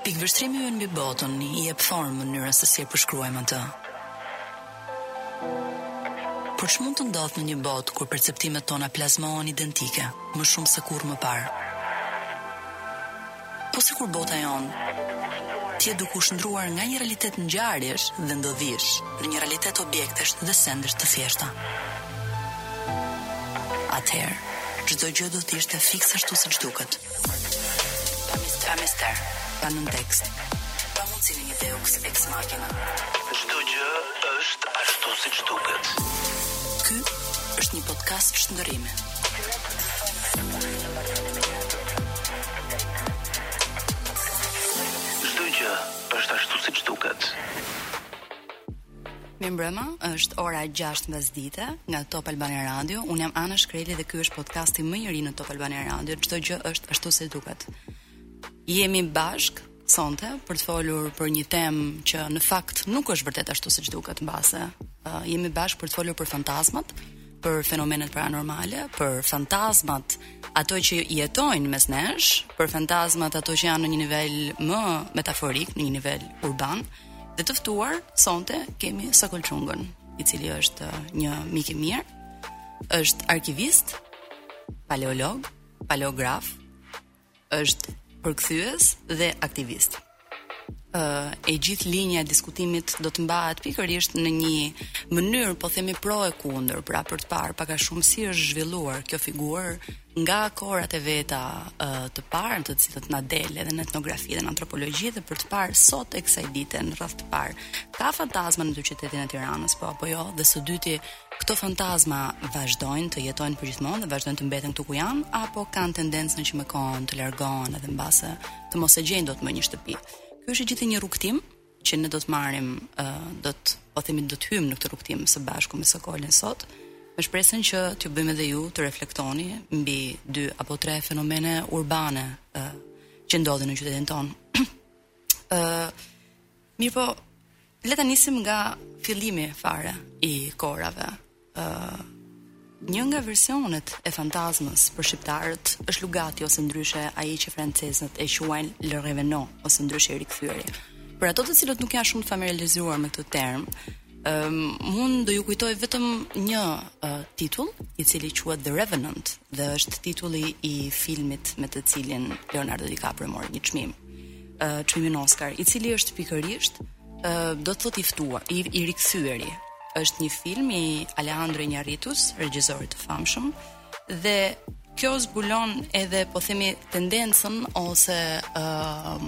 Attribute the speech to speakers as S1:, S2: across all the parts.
S1: Pikëvështrimi ynë mbi botën i jep formë mënyrës se si e përshkruajmë atë. Por ç'mund të ndodhë në një botë kur perceptimet tona plazmohen identike, më shumë se kurrë më parë? Po sikur bota jonë të jetë duke u shndërruar nga një realitet ngjarjesh dhe ndodhish në një realitet objektesh dhe sendesh të thjeshta. Atëherë, çdo gjë do të ishte fiks ashtu siç duket. Pa mister, pa nëntekst, pa mundësinë e një Deux ex machina.
S2: Çdo gjë është ashtu siç duket.
S1: Ky është një podcast shndërrimi.
S2: Çdo gjë është ashtu siç duket.
S1: Mirëmbrëma, është ora 6 mbasdite nga Top Albania Radio. Unë jam Ana Shkreli dhe ky është podcasti më i ri në Top Albania Radio. Çdo gjë është ashtu siç duket. Jemi bashkë sonte për të folur për një temë që në fakt nuk është vërtet ashtu siç duket mbase. Uh, jemi bashkë për të folur për fantazmat, për fenomenet paranormale, për fantazmat ato që jetojnë mes nesh, për fantazmat ato që janë në një nivel më metaforik, në një nivel urban. Dhe të ftuar sonte kemi Sokol Çungën, i cili është uh, një mik i mirë, është arkivist, paleolog, paleograf, Është përkthyes dhe aktivist. Ë uh, e gjithë linja e diskutimit do të mbahet pikërisht në një mënyrë, po themi pro e kundër, pra për të parë pak a shumë si është zhvilluar kjo figurë nga korat e veta uh, të parë, të cilat na dalin edhe në etnografi dhe në antropologji dhe për të parë sot e kësaj dite në radhë të parë. Ka fantazma në qytetin e Tiranës, po apo jo? Dhe së dyti, Këto fantazma vazhdojnë të jetojnë përgjithmonë dhe vazhdojnë të mbeten këtu ku janë apo kanë tendencën që me kohën të largohen edhe mbase të mos e gjejnë dot më një shtëpi. Ky është gjithë një rrugëtim që ne do të marrim, ë do të po themi do të hyjmë në këtë rrugëtim së bashku me Sokolin sot, me shpresën që t'ju bëjmë edhe ju të reflektoni mbi dy apo tre fenomene urbane ë që ndodhin në qytetin tonë. ë Mirpo, le ta nisim nga fillimi fare i korave. ë uh, Një nga versionet e fantazmës për shqiptarët është Lugati ose ndryshe ai që francezët e quajnë Le Revenant ose ndryshe i rikthyeri. Për ato të cilët nuk janë shumë të familiarizuar me këtë term, um, unë do ju kujtoj vetëm një uh, titull, i cili quhet The Revenant dhe është titulli i filmit me të cilin Leonardo DiCaprio mori një çmim. çmimin Oscar, i cili është pikërisht do të thotë i kthyeri, i, i rikthyeri. Është një film i Alejandro Iñárritus, regjisori të famshëm dhe kjo zbulon edhe po themi tendencën ose ë uh,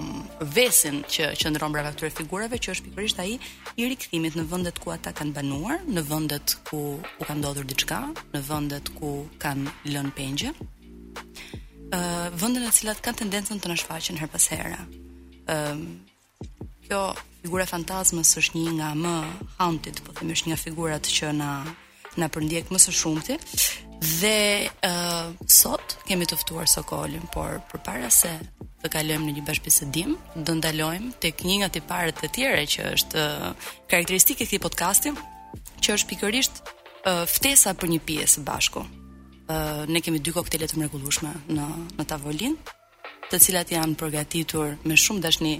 S1: vesin që qëndron brenda këtyre figurave që është pikërisht ai i rikthimit në vendet ku ata kanë banuar, në vendet ku u ka ndodhur diçka, në vendet ku kanë lënë pengje. Ë ë vende në të cilat kanë tendencën të na shfaqen her pas here. ë kjo figura e fantazmës është një nga më haunted, po themi është një nga figurat që na na përndjek më së shumti dhe ë uh, sot kemi të ftuar Sokolin, por përpara se të kalojmë në një bashkëbisedim, do ndalojmë tek një nga tiparet e tjera që është uh, karakteristikë e këtij podcasti, që është pikërisht uh, ftesa për një pije së bashku. ne kemi dy koktele të mrekullueshme në në tavolinë, të cilat janë përgatitur me shumë dashni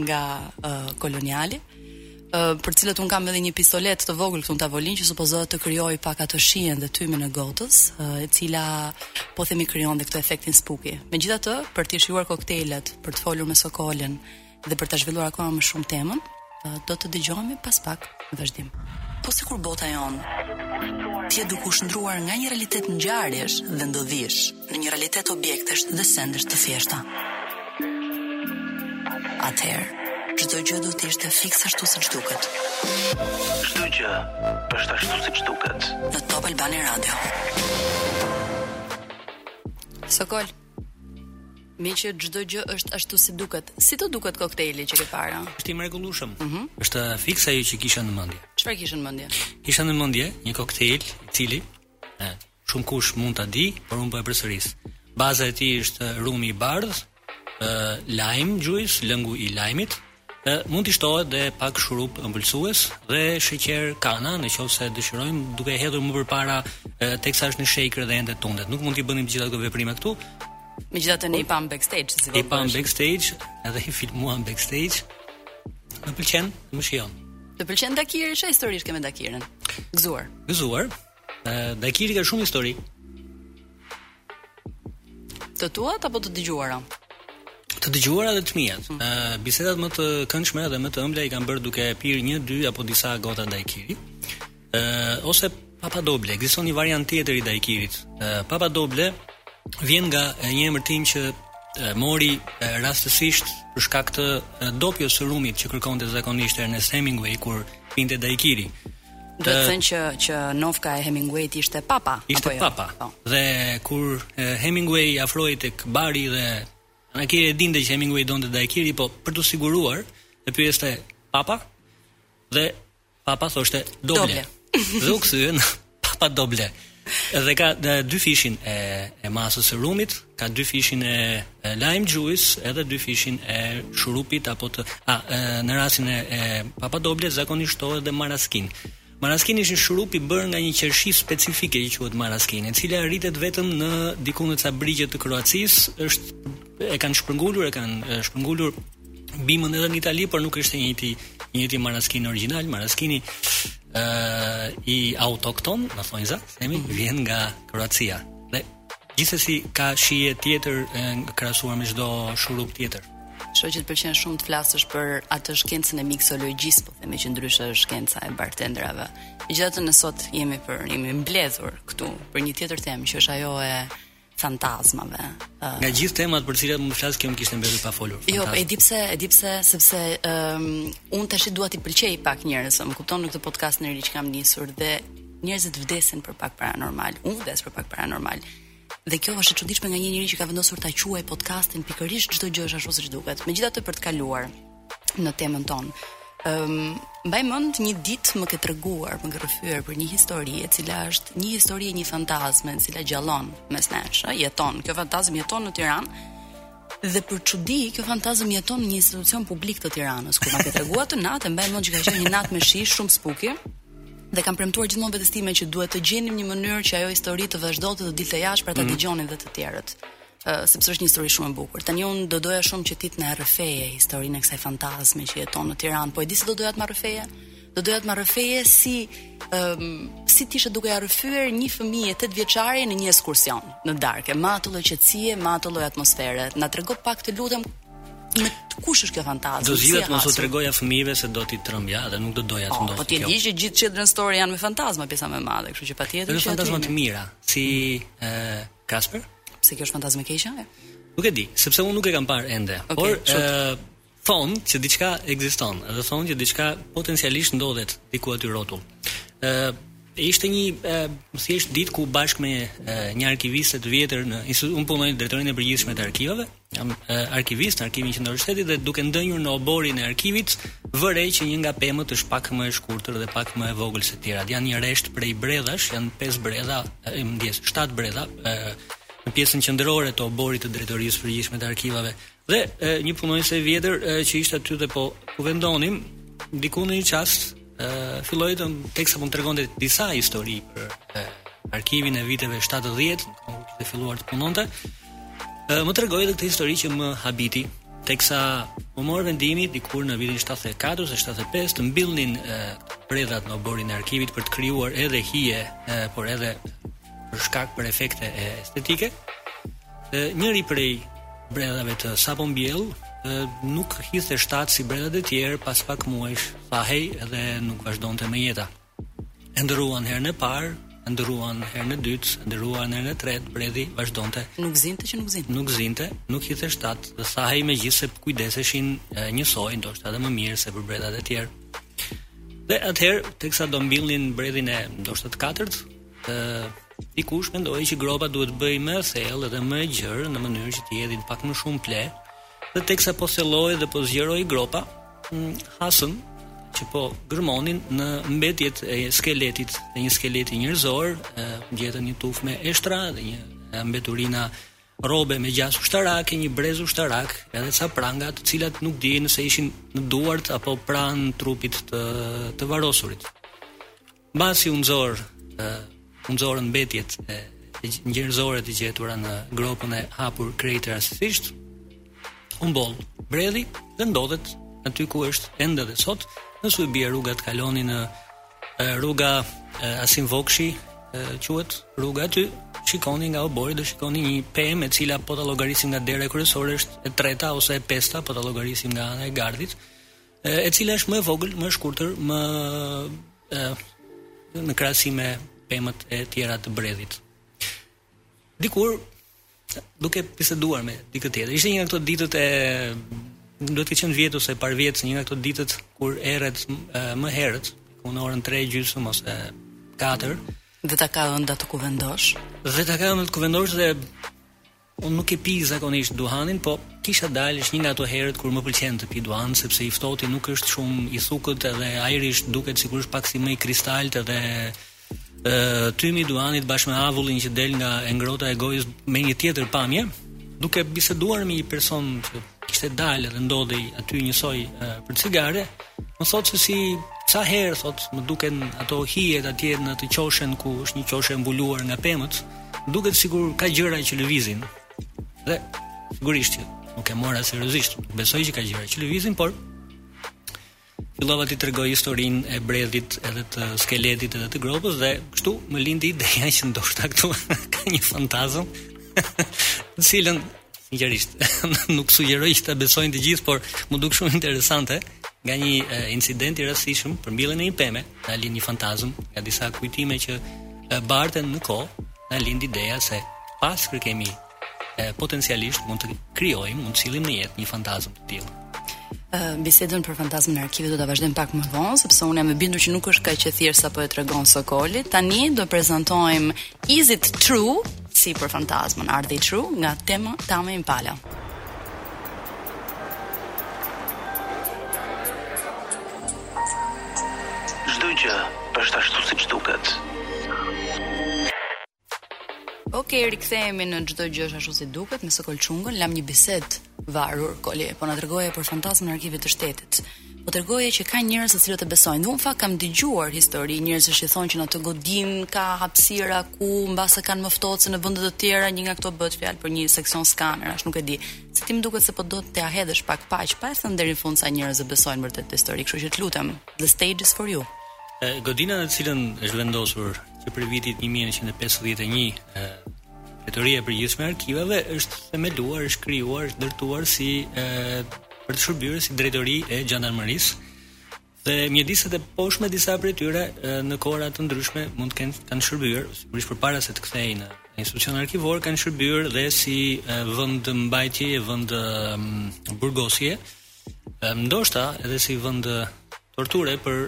S1: nga uh, Koloniali, uh, për të cilat un kam edhe një pistolet të vogël këtu në tavolinë që supozohet të krijojë pak atë shijen dhe tymin e gotës, uh, e cila po themi krijon dhe këtë efektin spuki. Megjithatë, për t'i shijuar koktelet, për të folur me Sokolin, dhe për ta zhvilluar akoma më shumë temën, do të dëgjohemi pas pak në vazhdim. Po sikur bota jonë të jetë duke u shndruar nga një realitet ngjarjesh dhe ndodhish në një realitet objektesh dhe sendesh të thjeshta. Atëherë, çdo gjë duhet të ishte fiks ashtu siç duket.
S2: Çdo gjë është ashtu siç duket.
S1: Në Top Albania Radio. Sokol. Meqë çdo gjë është ashtu siç duket, si të duket koktejli që ke para?
S3: Është i mrekullueshëm. Ëh. Mhm. Është fiks ajo që kisha në mendje.
S1: Çfarë kishe në mendje?
S3: Kisha në mendje një koktejl i cili e, shumë kush mund ta di, por unë po e përsëris. Baza e tij është rumi i bardhë, ë lime juice, lëngu i lajmit, Mund t'i shtohet dhe pak shurup ëmbëlsues dhe sheqer kana në qoftë se dëshirojmë, duke e hedhur më përpara teksa është në shejkër dhe ende tundet. Nuk mund t'i bënim të gjitha këto veprime këtu.
S1: Megjithatë ne i pam backstage si
S3: I pam backstage, edhe i filmuam backstage. Më pëlqen, më shijon.
S1: Të pëlqen dajkiri, çfarë historish ke me dajkirin? Gëzuar.
S3: Gëzuar. Dajkiri ka shumë histori.
S1: Të tuat apo të dëgjuara?
S3: Të dëgjuara dhe të miat. Mm. Uh, bisedat më të këndshme dhe më të ëmbla i kam bërë duke pirë një, dy apo disa gota dajkiri. Ë uh, ose papa doble, ekziston një variant tjetër i dajkirit. Ë uh, papa doble vjen nga një emërtim që mori rastësisht për shkak të dopjos së rumit që kërkonte zakonisht Ernest Hemingway kur pinte dajkiri.
S1: Do të thënë që që nofka e Hemingway ishte papa apo jo?
S3: Ishte papa.
S1: Po.
S3: Dhe kur Hemingway afrohej tek bari dhe ai që rri e dinte që Hemingway donte Daikiri, po për t'u siguruar e pyeste papa dhe papa thoshte doble.
S1: doble.
S3: dhe u kthye në papa doble. Dhe ka dyfishin e e masës së rumit, ka dyfishin e, e lime juice, edhe dyfishin e shurupit apo të a e, në rastin e, e papa doble zakonisht shtohet edhe maraskin. Maraskini është një shurup i bërë nga një qershi specifike që quhet maraskin, e cila rritet vetëm në diku në ca brigje të Kroacisë, është e kanë shpërngulur, e kanë shpërngulur bimën edhe në Itali, por nuk është e njëjti, i njëjti maraskin origjinal, maraskini i autokton, në thonjza, themi, mhm. vjen nga Kroacia. Dhe gjithsesi ka shije tjetër krahasuar me çdo shurup tjetër.
S1: Shoh që të pëlqen shumë të flasësh për atë shkencën e miksologjisë, po themi që ndryshe është shkenca e bartenderave. Megjithatë ne sot jemi për jemi mbledhur këtu për një tjetër temë që është ajo e fantazmave. Uh,
S3: nga gjithë temat për të cilat mund të flas, kjo më kishte mbetur pa folur.
S1: Jo, e di pse, e di pse, sepse ëm um, un tashi dua t'i pëlqej pak njerëzve, më kupton në këtë podcastin e ri që kam nisur dhe njerëzit vdesin për pak paranormal. Un vdes për pak paranormal. Dhe kjo është e çuditshme nga një njeri që ka vendosur ta quajë podcastin pikërisht çdo gjë është ashtu siç duket. Megjithatë për të kaluar, në temën tonë. Ëm um, mbaj mend një ditë më ke treguar, më ke rrëfyer për një histori e cila është një histori e një fantazme e cila gjallon mes nesh, ë jeton. Kjo fantazmë jeton në Tiranë. Dhe për çudi, kjo fantazmë jeton në një institucion publik të Tiranës, kur ma ke treguar atë natë, mbaj mend që ka qenë një natë me shi shumë spuki. Dhe kam premtuar gjithmonë vetes time që duhet të gjenim një mënyrë që ajo histori të vazhdonte të dilte jashtë për ta mm. dëgjonin dhe të tjerët. uh, sepse është një histori shumë e bukur. Tani unë do doja shumë që ti të na rrëfeje historinë e kësaj fantazme që jeton në Tiranë. Po e di si do doja të ma rrëfeje? Do doja të ma rrëfeje si um, si t'ishe duke ja rrëfyer një fëmije 8 vjeçar në një ekskursion në darkë, me atë lloj qetësie, me atë lloj atmosfere. Na trego pak të lutem me kush është kjo fantazmë?
S3: Do zgjidhja mos u tregoja fëmijëve se do t'i trembja dhe nuk do doja të
S1: oh,
S3: ndodhte.
S1: Po ti e di që gjithë children story janë me fantazma pjesa më e madhe, kështu që patjetër që
S3: fantazma të mira, si ë Kasper?
S1: Pse kjo është fantazmë e keqe?
S3: Nuk e di, sepse unë nuk e kam parë ende.
S1: Okay,
S3: por ë thon që diçka ekziston, edhe thon që diçka potencialisht ndodhet diku aty rrotull. ë ishte një e, thjesht ditë ku bashkë me e, një arkiviste të vjetër në unë punoj në drejtorinë e përgjithshme të arkivave. Jam arkivist në Arkivin Qendror të Shtetit dhe duke ndënjur në oborrin e arkivit, vërej që një nga pemët është pak më e shkurtër dhe pak më e vogël se tjerat. Janë një rresht prej bredhash, janë pesë bredha, e më ndjesë, shtatë bredha, e, në pjesën qendrore të oborrit të drejtorisë përgjithshme të arkivave. Dhe e, një punonjëse e vjetër e, që ishte aty dhe po kuvendonim, diku në një çast filloi të teksa po më tregonte disa histori për e, arkivin e viteve 70, kur kishte filluar të punonte. Ë më tregoi edhe këtë histori që më habiti, teksa u mor vendimi dikur në vitin 74 ose 75 të mbillnin bredhat në oborrin e arkivit për të krijuar edhe hije, e, por edhe për shkak për efekte estetike. Njëri prej bredhave të sapo mbjellë nuk hidhte shtat si bredhat e tjerë pas pak muajsh thahej dhe nuk vazhdonte më jeta. E ndërruan herën e parë, e ndërruan herën e dytë, e ndërruan herën e tretë, bredhi vazhdonte...
S1: Nuk zinte që nuk zinte.
S3: Nuk zinte, nuk hidhte shtat dhe thahej me gjithë se kujdeseshin njësoj, ndoshta edhe më mirë se për bredhat e tjerë. Dhe atëherë, teksa do mbillnin bredhin e ndoshta të katërt, Të dikush mendoi që gropa duhet të bëhej më e thellë dhe më e gjerë në mënyrë që të hidhnin pak më shumë pleh. Dhe teksa po thellohej dhe po zgjerohej gropa, mm, hasën që po gërmonin në mbetjet e skeletit, e një skeleti njerëzor, gjetën një tufë me eshtra dhe një mbeturina rrobe me gjasë ushtarake, një brez ushtarak, edhe ca pranga, të cilat nuk dihej nëse ishin në duart apo pranë trupit të të varrosurit. Mbasi u nxor u nxorën mbetjet e njerëzore të gjetura në gropën e hapur krejt rastësisht, u mboll bredhi dhe ndodhet aty ku është ende dhe sot, nëse u bie rruga të kaloni në rruga Asim Vokshi, quhet rruga aty, shikoni nga oborri do shikoni një pemë e cila po ta llogarisim nga dera kryesore është e treta ose e pesta po ta llogarisim nga ana e gardhit. e cila është më e vogël, më e shkurtër, më e në krahasim me pemët e tjera të bredhit. Dikur duke biseduar me dikë tjetër, ishte një nga këto ditët e duhet të ketë qenë vjet ose parvjet, një nga këto ditët kur erret më herët, ku në orën 3 gjysmë ose 4
S1: dhe ta ka ënda të kuvendosh.
S3: Dhe ta ka ënda të kuvendosh dhe Unë nuk e pi zakonisht duhanin, po kisha dalë, është një nga ato herët kur më pëlqen të pi duhan, sepse i ftohti nuk është shumë i thukët edhe ajri është duket sikur është pak si më i kristaltë edhe ë tymi i duhanit bashkë me avullin që del nga e ngrohta e gojës merr një tjetër pamje, duke biseduar me një person që kishte dalë dhe ndodhej aty njësoj e, për cigare, më thotë se si sa herë thotë më duken ato hijet atje në atë qoshen ku është një qoshe e mbuluar nga pemët, Duket sikur ka gjëra që lëvizin. Dhe sigurisht që nuk e mora seriozisht. Besoj që ka gjëra që lëvizin, por fillova të tregoj historinë e bredhit edhe të skeletit edhe të gropës dhe kështu më lindi ideja që ndoshta këtu ka një fantazëm të cilën sinqerisht nuk sugjeroj që ta besojnë të gjithë por m'u duk shumë interesante nga një incident i rastishëm për mbjelljen e një peme na lind një fantazëm nga disa kujtime që barten në kohë, na lind ideja se pas kër kemi e, potencialisht mund të krijojmë, mund të sillim në jetë një fantazëm të tillë.
S1: Bisedën për fantazmën e arkivit do ta vazhdojmë pak më vonë, sepse unë jam e bindur që nuk është kaq e thjeshtë sa po e tregon Sokoli. Tani do prezantojmë Is it true si për fantazmën Are they true nga Tame Impala.
S2: Çdo gjë është ashtu siç duket.
S1: Ok, rikthehemi në çdo gjë është ashtu si duket me Sokol Çungën, lamë një bisedë varur, Koli, po na tregoje për fantazmën e arkivit të shtetit po tregoje që ka njerëz të cilët e besojnë. Dhe unë në fakt kam dëgjuar histori njerëz që thonë që në atë godinë ka hapësira ku mbase ka më ftohtë se në vende të tjera një nga këto bëhet fjalë për një seksion skanerash, nuk e di. Se ti më duket se po do të ta hedhësh pak paq, pa e thënë deri në fund sa njerëz e besojnë vërtet këtë histori, kështu që të lutem, the stage is for you.
S3: E, godina në të cilën është vendosur që prej vitit 1951, e, Drejtoria e përgjithshme e arkivave është themeluar, është krijuar, është ndërtuar si e, për të shërbyer si drejtori e xhandarmërisë Dhe mjediset e poshtme disa prej tyre në kohëra të ndryshme mund të kenë kanë shërbyer, sigurisht përpara se të kthehej në institucion arkivor kanë shërbyer dhe si vend mbajtje e vend burgosje, ndoshta edhe si vend torture për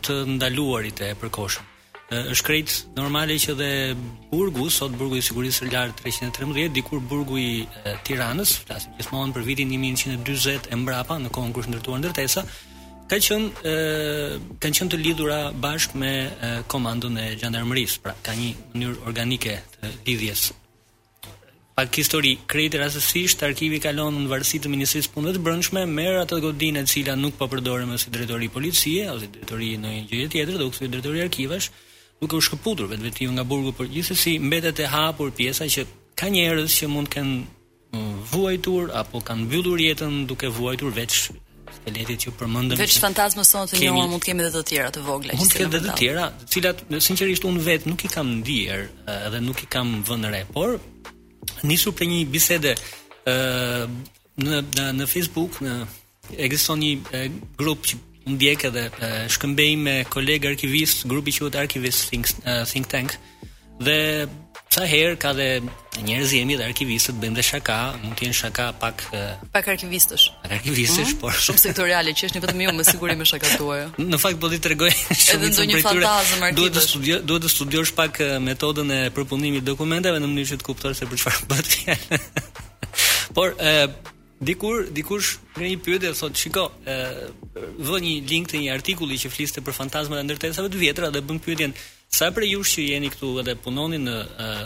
S3: të ndaluarit e përkohshëm. Është krejt normale që dhe burgu, sot burgu i sigurisë së lartë 313, dikur burgu i Tiranës, flasim gjithmonë për vitin 1940 e mbrapa në kohën kur është ndërtuar ndërtesa, ka qenë ë kanë qenë të lidhura bashkë me komandën e xhandarmërisë, pra ka një mënyrë organike të lidhjes. Pak histori, krejt rastësisht, arkivi kalon në varësi të Ministrisë së Punëve të Brendshme, merr atë godinë e cila nuk po përdorej më si drejtori policie, ose drejtori e një gjëje tjetër, dhe u kthye drejtori arkivash, duke u shkëputur vetvetiu nga burgu, por gjithsesi mbetet e hapur pjesa që ka njerëz që mund të kenë vuajtur apo kanë mbyllur jetën duke vuajtur veç Skeletit që përmendëm.
S1: Veç fantazmës sonë të njohur mund të kemi edhe të tjera të vogla.
S3: Mund të kemi edhe të tjera, të cilat sinqerisht unë vetë nuk i kam ndier edhe nuk i kam vënë re, por nisur prej një bisede ë në në në Facebook, në ekziston një grup që ndjek edhe shkëmbej me kolegë arkivistë, grupi quhet Archivist Think, uh, Think Tank. Ë Dhe sa herë ka dhe njerëz jemi dhe arkivistët bëjmë dhe shaka, mund të jenë shaka pak
S1: pak arkivistësh.
S3: Pak arkivistësh, mm -hmm. por
S1: shumë sektoriale që është një vetëm ju me siguri me shakatë tuaja.
S3: Në fakt po ti tregoj
S1: shumë
S3: të ndonjë
S1: fantazëm arkivistësh.
S3: Duhet të studio, duhet të studiosh pak metodën e përpunimit të dokumenteve në mënyrë që të kuptosh se për çfarë bëhet fjalë. por e, dikur dikush në një pyetje thotë, "Shiko, ë vë një link të një artikulli që fliste për fantazmat e ndërtesave të vjetra dhe bën pyetjen, Sa prej jush që jeni këtu edhe punoni në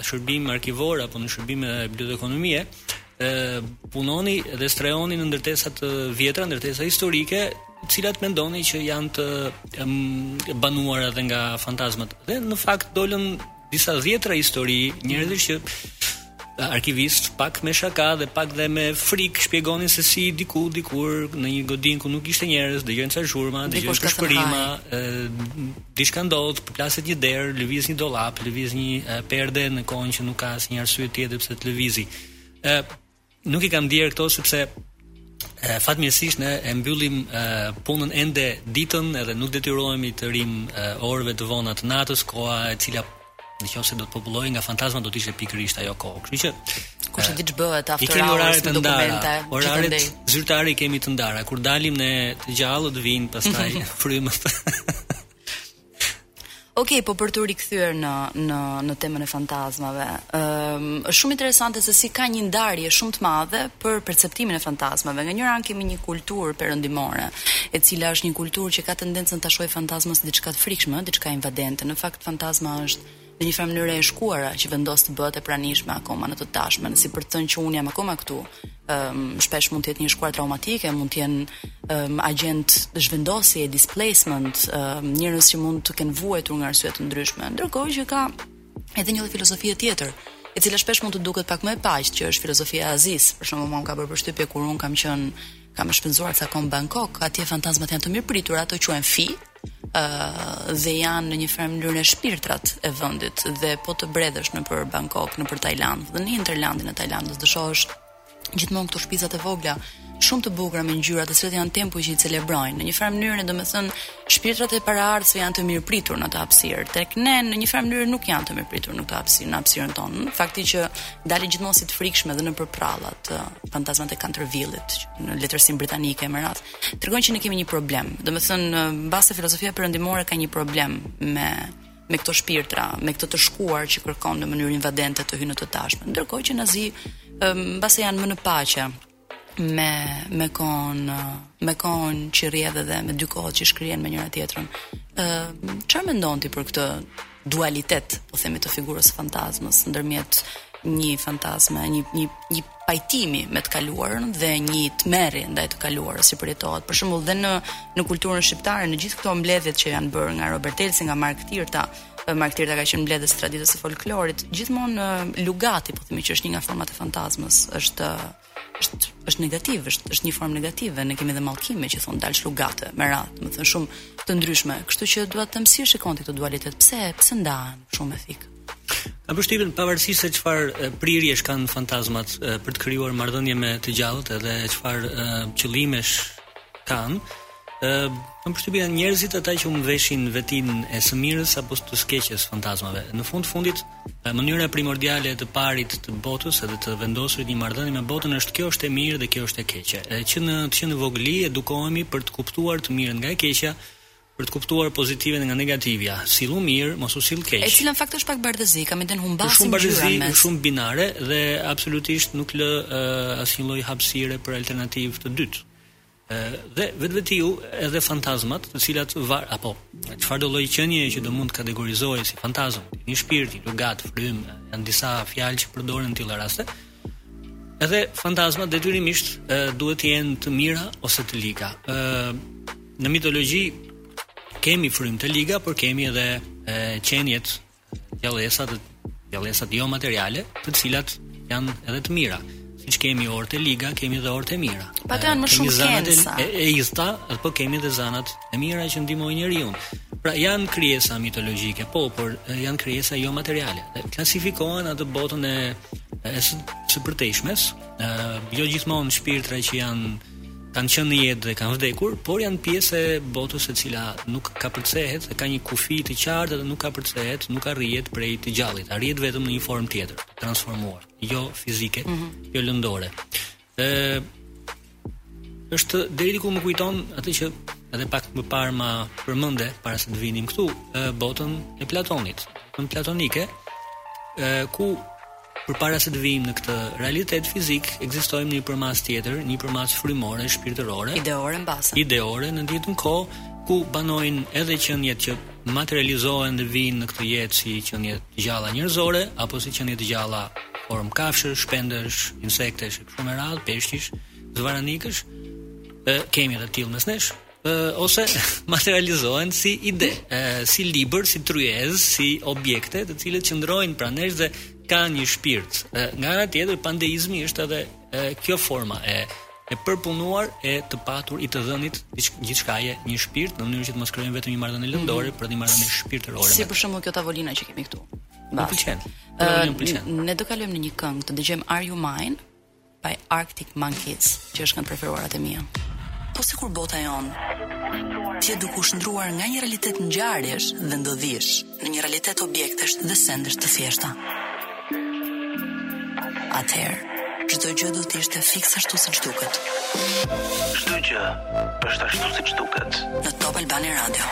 S3: shërbim arkivor apo në shërbime bibliotekonomie, ë punoni dhe strehoheni në ndërtesa të vjetra, ndërtesa historike, të cilat mendoni që janë të e, banuara edhe nga fantazmat. Dhe në fakt dolën disa dhjetëra histori njerëzish që Arkivistë pak me shaka dhe pak dhe me frikë shpjegonin se si diku dikur në një godinë ku nuk kishte njerëz, dëgjojnë ca zhurma, dëgjojnë
S1: ca
S3: fëshfërima, diçka ndodh, përplaset një derë, lëviz një dollap, lëviz një perde në kohën që nuk ka asnjë arsye tjetër pse të lëvizi. Ë nuk i kam ndier këto sepse e fatmirësisht ne e mbyllim e, punën ende ditën edhe nuk detyrohemi të rrimë orëve të vona të natës, koha e cila Në qoftë se do të popullohej nga fantazmat do të ishte pikërisht ajo kohë. Kështu që
S1: kush e di ç'bëhet after hours.
S3: I
S1: kemi orare
S3: të ndara. Oraret zyrtare i kemi të ndara. Kur dalim ne të gjallët vijnë pastaj frymët.
S1: Ok, po për t'u rikthyer në në në temën e fantazmave. Ëm, ehm, um, është shumë interesante se si ka një ndarje shumë të madhe për perceptimin e fantazmave. Nga njëra anë kemi një kulturë perëndimore, e cila është një kulturë që ka tendencën ta shohë fantazmën si diçka të frikshme, diçka invadente. Në fakt, Fantazma është, në një farë mënyre, e shkuara që vendos të bëhet e pranishme akoma në të tashmen, si për të thënë që unë jam akoma këtu. Ëm um, shpesh mund të jetë një e shkuar traumatike, mund të jenë um, agjent zhvendosje, displacement, um, njerëz që mund të kenë vuajtur nga arsye të ndryshme. Ndërkohë që ka edhe një filozofi tjetër, e cila shpesh mund të duket pak më e paqtë, që është filozofia e Azisë. Për shembull, mua më ka bërë përshtypje kur unë kam qenë kam shpenzuar ca kohë në Bangkok, atje fantazmat janë të mirëpritura, ato quhen fi, dhe janë në një farë mënyre shpirtrat e vendit dhe po të bredhësh nëpër Bangkok, nëpër Tajlandë dhe në hinterlandin e Tajlandës do shohësh gjithmonë këto shtëpizat e vogla shumë të bukura me ngjyra të cilat janë tempuj që i celebrojnë. Në një farë mënyre domethënë shpirtrat e paraardhësve janë të mirëpritur në atë hapësirë. Tek ne në një farë mënyre nuk janë të mirëpritur në këtë hapësirë, në hapësirën tonë. Fakti që dalin gjithmonë si të frikshme dhe nëpër përrallat, fantazmat e Canterville-it, në letërsinë britanike me radhë. tregon që ne kemi një problem. Domethënë mbase filozofia perëndimore ka një problem me me këto shpirtra, me këtë të shkuar që kërkon në mënyrë invadente të hyjë në të tashmen. Ndërkohë që në Azi mbase janë më në paqe me me kohën me kohën që rrjedh edhe me dy kohët që shkrihen me njëra tjetrën. Ë çfarë mendon ti për këtë dualitet, po themi të figurës së fantazmës ndërmjet një fantazme, një një një pajtimi me të kaluarën dhe një tmerri ndaj të kaluarës që përjetohet. Për shembull, dhe në në kulturën shqiptare, në gjithë këto mbledhjet që janë bërë nga Robert Elsi, nga Mark Tirta, Mark Tirta ka qenë mbledhës i traditës së folklorit, gjithmonë lugati, po themi që është një nga format e fantazmës, është është është negativ, është është një formë negative, ne kemi edhe mallkime që thonë dalsh lugat e me radhë, domethënë shumë të ndryshme. Kështu që dua të them si e shikon ti këtë dualitet, pse pse ndahen shumë fiks?
S3: Kam përshtypjen pavarësisht se çfarë prirjesh kanë fantazmat për të krijuar marrëdhënie me të gjallët edhe çfarë qëllimesh kanë, Ë, kam përshtypjen janë njerëzit ata që u mveshin vetinë e së mirës apo të së keqes fantazmave. Në fund të fundit, mënyra primordiale e të parit të botës edhe të vendosurit të një marrëdhënie me botën është kjo është e mirë dhe kjo është e keqe. Edhe që në vogëli edukohemi për të kuptuar të mirën nga e keqja, për të kuptuar pozitiven nga negativja. Sillu mirë, mos u sill keq.
S1: E cila në fakt është pak bardhezi, kam
S3: idenë
S1: humbasim.
S3: Shumë
S1: bardhezi,
S3: shumë binare dhe absolutisht nuk lë uh, asnjë lloj hapësire për alternativë të dytë. Dhe vetvetiu edhe fantazmat, të cilat var apo çfarëdo lloj qenie që do mund të kategorizohej si fantazmë, një shpirt, një lugat, frymë, janë disa fjalë që përdoren në të tilla raste. Edhe fantazmat detyrimisht duhet të jenë të mira ose të liga. Ë në mitologji kemi frymë të liga, por kemi edhe qeniet gjallesa të gjallesat jo materiale, të cilat janë edhe të mira. Siç kemi orët e liga, kemi edhe orët e mira.
S1: Pa
S3: të
S1: janë më shumë
S3: kensa. E, e izta, edhe po kemi edhe zanat e mira që ndihmojnë njeriun. Pra janë krijesa mitologjike, po, por janë krijesa jo materiale. Klasifikohen në atë botën e e së, së përtejshmes, jo gjithmonë shpirtra që janë kanë qenë në jetë dhe kanë vdekur, por janë pjesë e botës e cila nuk kapërcehet dhe ka një kufi të qartë dhe nuk kapërcehet, nuk arrihet prej të gjallit, arrihet vetëm në një formë tjetër, të transformuar, jo fizike, mm -hmm. jo lëndore. Ë është deri diku më kujton atë që edhe pak më parë ma përmende para se të vinim këtu, botën e Platonit, në platonike, ku Përpara se të vijmë në këtë realitet fizik, ekzistojmë në një përmasë tjetër, një përmasë frymore, shpirtërore,
S1: ideore mbase.
S3: Ideore në të njëjtën kohë ku banojnë edhe qeniet që materializohen dhe vijnë në këtë jetë si qenie të gjalla njerëzore apo si qenie të gjalla në formë kafshësh, shpendësh, insektesh e kështu me radhë, peshqish, zvaranikësh, e kemi edhe të tillë mes nesh. ose materializohen si ide, si libër, si tryezë, si objekte, të cilat qëndrojnë pranë nesh dhe kanë një shpirt. Nga ana tjetër, pandeizmi është edhe kjo forma e e përpunuar e të patur i të dhënit gjithçkaje një shpirt në mënyrë që të mos krijojmë vetëm një marrëdhënie lëndore, por dhe një marrëdhënie shpirtërore.
S1: Si për shembull kjo tavolina që kemi këtu.
S3: Më pëlqen.
S1: Ne do kalojmë në një këngë, të dëgjojmë Are You Mine? by Arctic Monkeys, që është kënga e preferuar e imja. Po sikur bota jonë të jetë duke u shndërruar nga një realitet ngjarjesh dhe ndodhish në një realitet objektesh dhe sendesh të thjeshta. Atëherë, çdo gjë do të ishte fiks ashtu siç duket.
S2: Çdo gjë është ashtu siç duket.
S1: Në Top Albania Radio.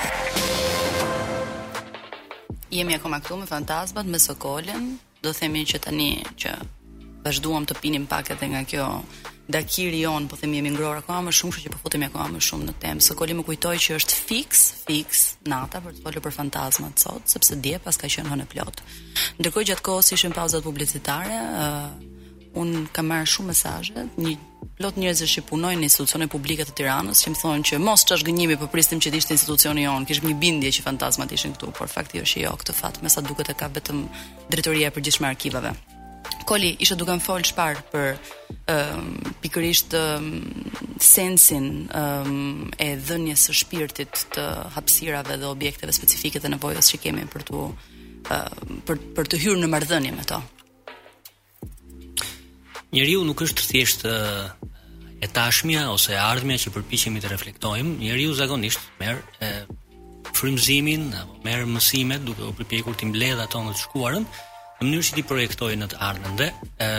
S1: Jemi akoma këtu me fantazmat, me Sokolin, Do themi që tani që vazhduam të pinim pak edhe nga kjo dakiri jonë, po themi jemi ngrohur akoma më shumë, kështu që po futemi akoma më shumë në temë. Sokoli më kujtoi që është fiks, fiks nata për të folur për fantazmat sot, sepse dje paska qenë hënë e plotë. Ndërkohë gjatë kohës që ishim në pauzat publicitare, ë uh, Unë kam marrë shumë mesazhe, nga plot njerëz që punojnë në institucione publike të Tiranës që më thonë që mos ç'zhgënjim po prisnim që të ishte institucioni jonë, kishim një bindje që fantazmat ishin këtu, por fakti është që jo, këtë fat me sa duket e ka vetëm drejtoria e përgjithshme e arkivave. Koli ishte duke më folur për ë um, pikërisht um, sensin um, e dhënies së shpirtit të hapësirave dhe objekteve specifike dhe nevojës që kemi për të uh, për për të hyrë në marrëdhënie me to.
S3: Njeriu nuk është thjesht e tashmja ose e ardhmja që përpiqemi të reflektojmë, njeriu zakonisht merr frymëzimin apo merr mësimet duke u përpjekur t'i mbledhë ato në të shkuarën në mënyrë që t'i projektojë në të ardhmen dhe ë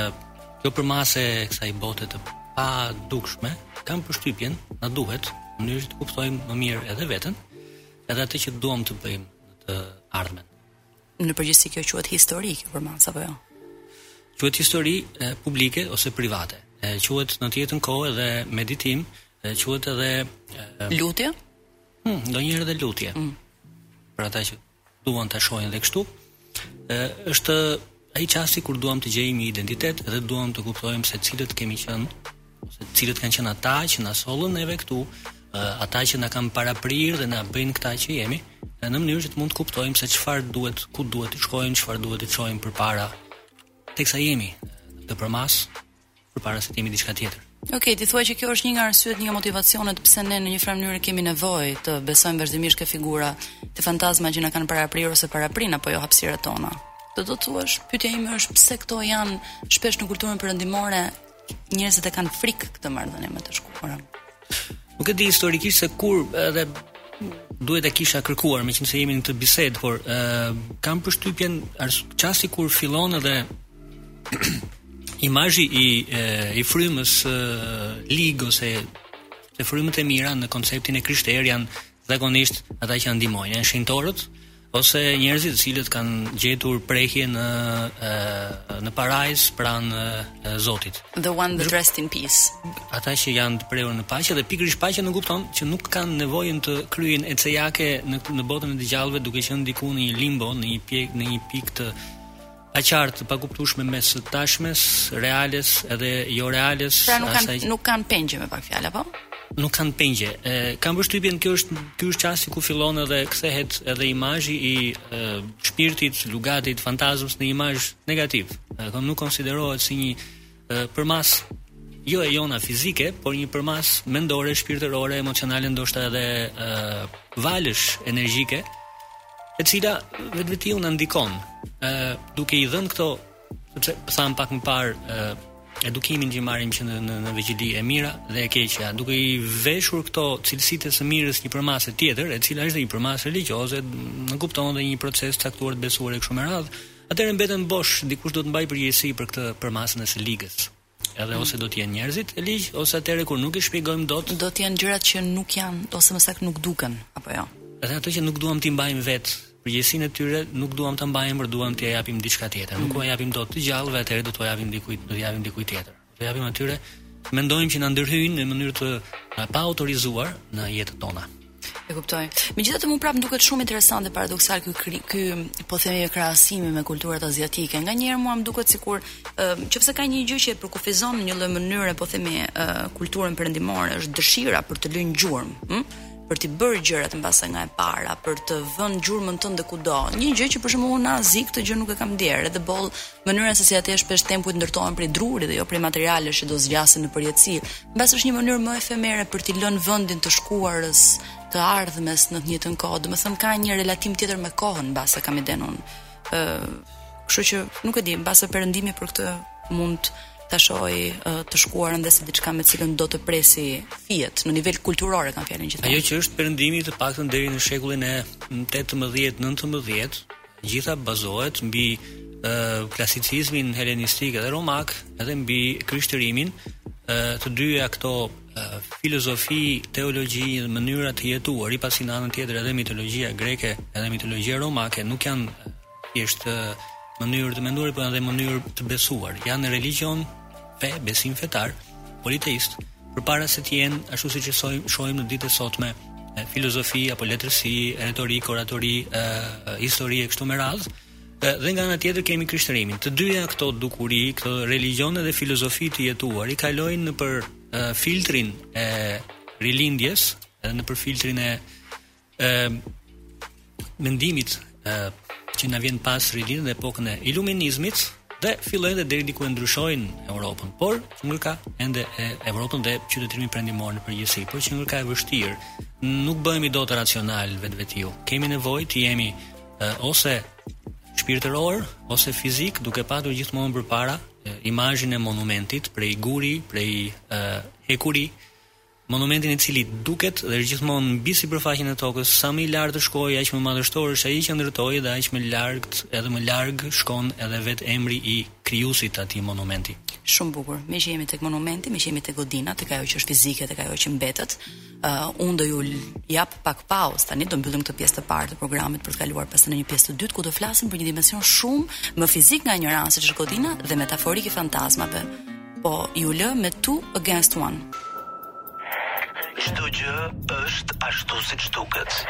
S3: kjo përmasë e kësaj bote të padukshme kam përshtypjen na duhet në mënyrë që të kuptojmë më mirë edhe veten edhe atë që duam të bëjmë në të ardhmen
S1: Në përgjithësi kjo quhet histori kjo përmasë apo jo?
S3: Quhet histori e, publike ose private. E quhet në të njëjtën kohë edhe meditim, e quhet edhe e,
S1: lutje.
S3: Hm, ndonjëherë edhe lutje. Mm. Për ata që duan ta shohin edhe kështu, e, është ai çasti kur duam të gjejmë një identitet dhe duam të kuptojmë se cilët kemi qenë ose cilët kanë qenë ata që na sollën neve këtu, ata që na kanë paraprirë dhe na bëjnë këta që jemi, në mënyrë që të mund të kuptojmë se çfarë duhet, ku duhet të shkojmë, çfarë duhet të çojmë përpara teksa jemi në përmasë përpara se të jemi diçka tjetër.
S1: Okej, ti thua që kjo është një nga arsyet, një nga motivacionet pse ne në një farë mënyre kemi nevojë të besojmë vazhdimisht te figura, te fantazma që na kanë paraprirë ose paraprin apo jo hapësirat tona. Do të thuash, pyetja ime është pse këto janë shpesh në kulturën perëndimore njerëzit e kanë frikë këtë marrëdhënie me të shkuarën.
S3: Nuk e di historikisht se kur edhe duhet e kisha kërkuar, meqenëse jemi në këtë bisedë, por e, kam përshtypjen çasti kur fillon edhe imazhi i, e, i frymës së ligë ose e frymët e mira në konceptin e krishterë janë Zakonisht ata që na ndihmojnë janë shenjtorët ose njerëzit të cilët kanë gjetur prehje në e, në parajsë pranë Zotit.
S1: The one that rest in peace.
S3: Ata që janë të prehur në paqe dhe pikërisht paqja nënkupton që nuk kanë nevojën të kryejnë ecejake në në botën e të gjallëve duke qenë diku në një limbo, në një pjek, në një pikë të paqartë, pakuptueshme mes së tashmes, reales edhe joreales.
S1: Pra nuk kanë nuk kanë pengje me pak fjalë apo?
S3: Nuk kanë pengje. E kam përshtypjen kjo është ky është çasti ku fillon edhe kthehet edhe imazhi i e, shpirtit, lugatit, fantazmës në imazh negativ. Do nuk konsiderohet si një përmasë jo e jona fizike, por një përmasë mendore, shpirtërore, emocionale, ndoshta edhe uh, valësh energjike, e cila vetvetiu na ndikon, uh, duke i dhënë këto, sepse thamë pak më parë, uh, edukimin që marrim që në në, në vegjëli e mira dhe e keqja, duke i veshur këto cilësitë e së mirës një përmase tjetër, e cila është një përmasë religjioze, nënkupton dhe një proces caktuar të besuari e kështu me radhë, Atëherë mbeten bosh, dikush do të mbajë përgjegjësi për këtë përmasën e së ligës. Edhe ose do të jenë njerëzit e ligj, ose atëherë kur nuk i shpjegojmë dot,
S1: do të jenë gjërat që nuk janë ose më saktë nuk duken, apo jo.
S3: Edhe ato që nuk duam t'i mbajmë vetë, përgjegjësinë e tyre nuk duam ta mbajmë, por duam t'ia japim diçka tjetër. Nuk ua japim dot të gjallëve, atëherë do t'ua japim dikujt, do t'ia japim dikujt tjetër. T'ua japim atyre që mendojmë që na ndërhyjnë në mënyrë të paautorizuar në jetët tona.
S1: E kuptoj. Megjithatë mua prapë më duket shumë interesant dhe paradoksal ky ky po themi e krahasimi me kulturat aziatike. Nganjëherë mua më duket sikur nëse ka një gjë që e përkufizon në një lloj mënyre po themi kulturën perëndimore është dëshira për të lënë gjurmë, hm? për t'i bërë gjërat mbase nga e para, për të vënë gjurmën tënde kudo. Një gjë që për shembull unë në Azi këtë gjë nuk e kam ndier, edhe boll Mënyra se si atje shpesh tempujt ndërtohen prej druri dhe jo prej materialesh që do zgjasin në përjetësi, mbase është një mënyrë më efemere për t'i lënë vendin të shkuarës, të ardhmes në të njëjtën kohë. Domethënë ka një relatim tjetër me kohën, mbase kam idenë unë. Ë, kështu që nuk e di, mbase perëndimi për këtë mund ta shohë të shkuarën dhe si diçka me të cilën do të presë fijet në nivel kulturor e kam fjalën gjithmonë.
S3: Ajo që është perëndimi të paktën deri në shekullin e 18-19, E gjitha bazohet mbi klasicizmin helenistik dhe romak, edhe mbi krishtërimin, të dyja këto filozofi, teologji dhe mënyra të jetuar, i pasi në anën tjetër edhe mitologjia greke, edhe mitologjia romake nuk janë thjesht mënyrë të menduar, por edhe mënyrë të besuar. Janë religjion, fe, besim fetar, politeist. Përpara se të jenë, ashtu siç e shohim në ditët e sotme, filozofi apo letërsi, retorikë, oratori, e, histori e kështu me radhë, dhe nga ana tjetër kemi krishtërimin. Të dyja këto dukuri, këto religione dhe filozofi të jetuar i kalojnë nëpër filtrin e rilindjes, edhe nëpër filtrin e ë mendimit ë që na vjen pas rilindjes dhe epokën e iluminizmit dhe fillojnë dhe deri diku e ndryshojnë Europën, por qenkërka ende e Europën dhe qytetërimin perëndimor në përgjithësi, por qenkërka e vështirë, nuk bëhemi dot racional vetvetiu. Kemi nevojë të jemi e, ose shpirtëror ose fizik duke patur gjithmonë përpara imazhin e monumentit prej guri, prej e, hekuri, Monumentin i cili duket dhe është gjithmonë mbi sipërfaqen e tokës, sa më i lartë të shkojë aq më madhështor është ai që ndërtoi dhe aq më lart edhe më larg shkon edhe vetë emri i krijuesit të atij monumenti.
S1: Shumë bukur. Meqë jemi tek monumenti, meqë jemi tek godina, tek ajo që është fizike, tek ajo që mbetet, unë do ju jap pak pauzë tani do mbyllim këtë pjesë të parë të programit për të kaluar pastaj në një pjesë të dytë ku do flasim për një dimension shumë më fizik nga injoranca siç është Godina dhe metaforik i fantazmave. Po ju lë me Two Against One.
S2: Çdo gjë është ashtu siç duket.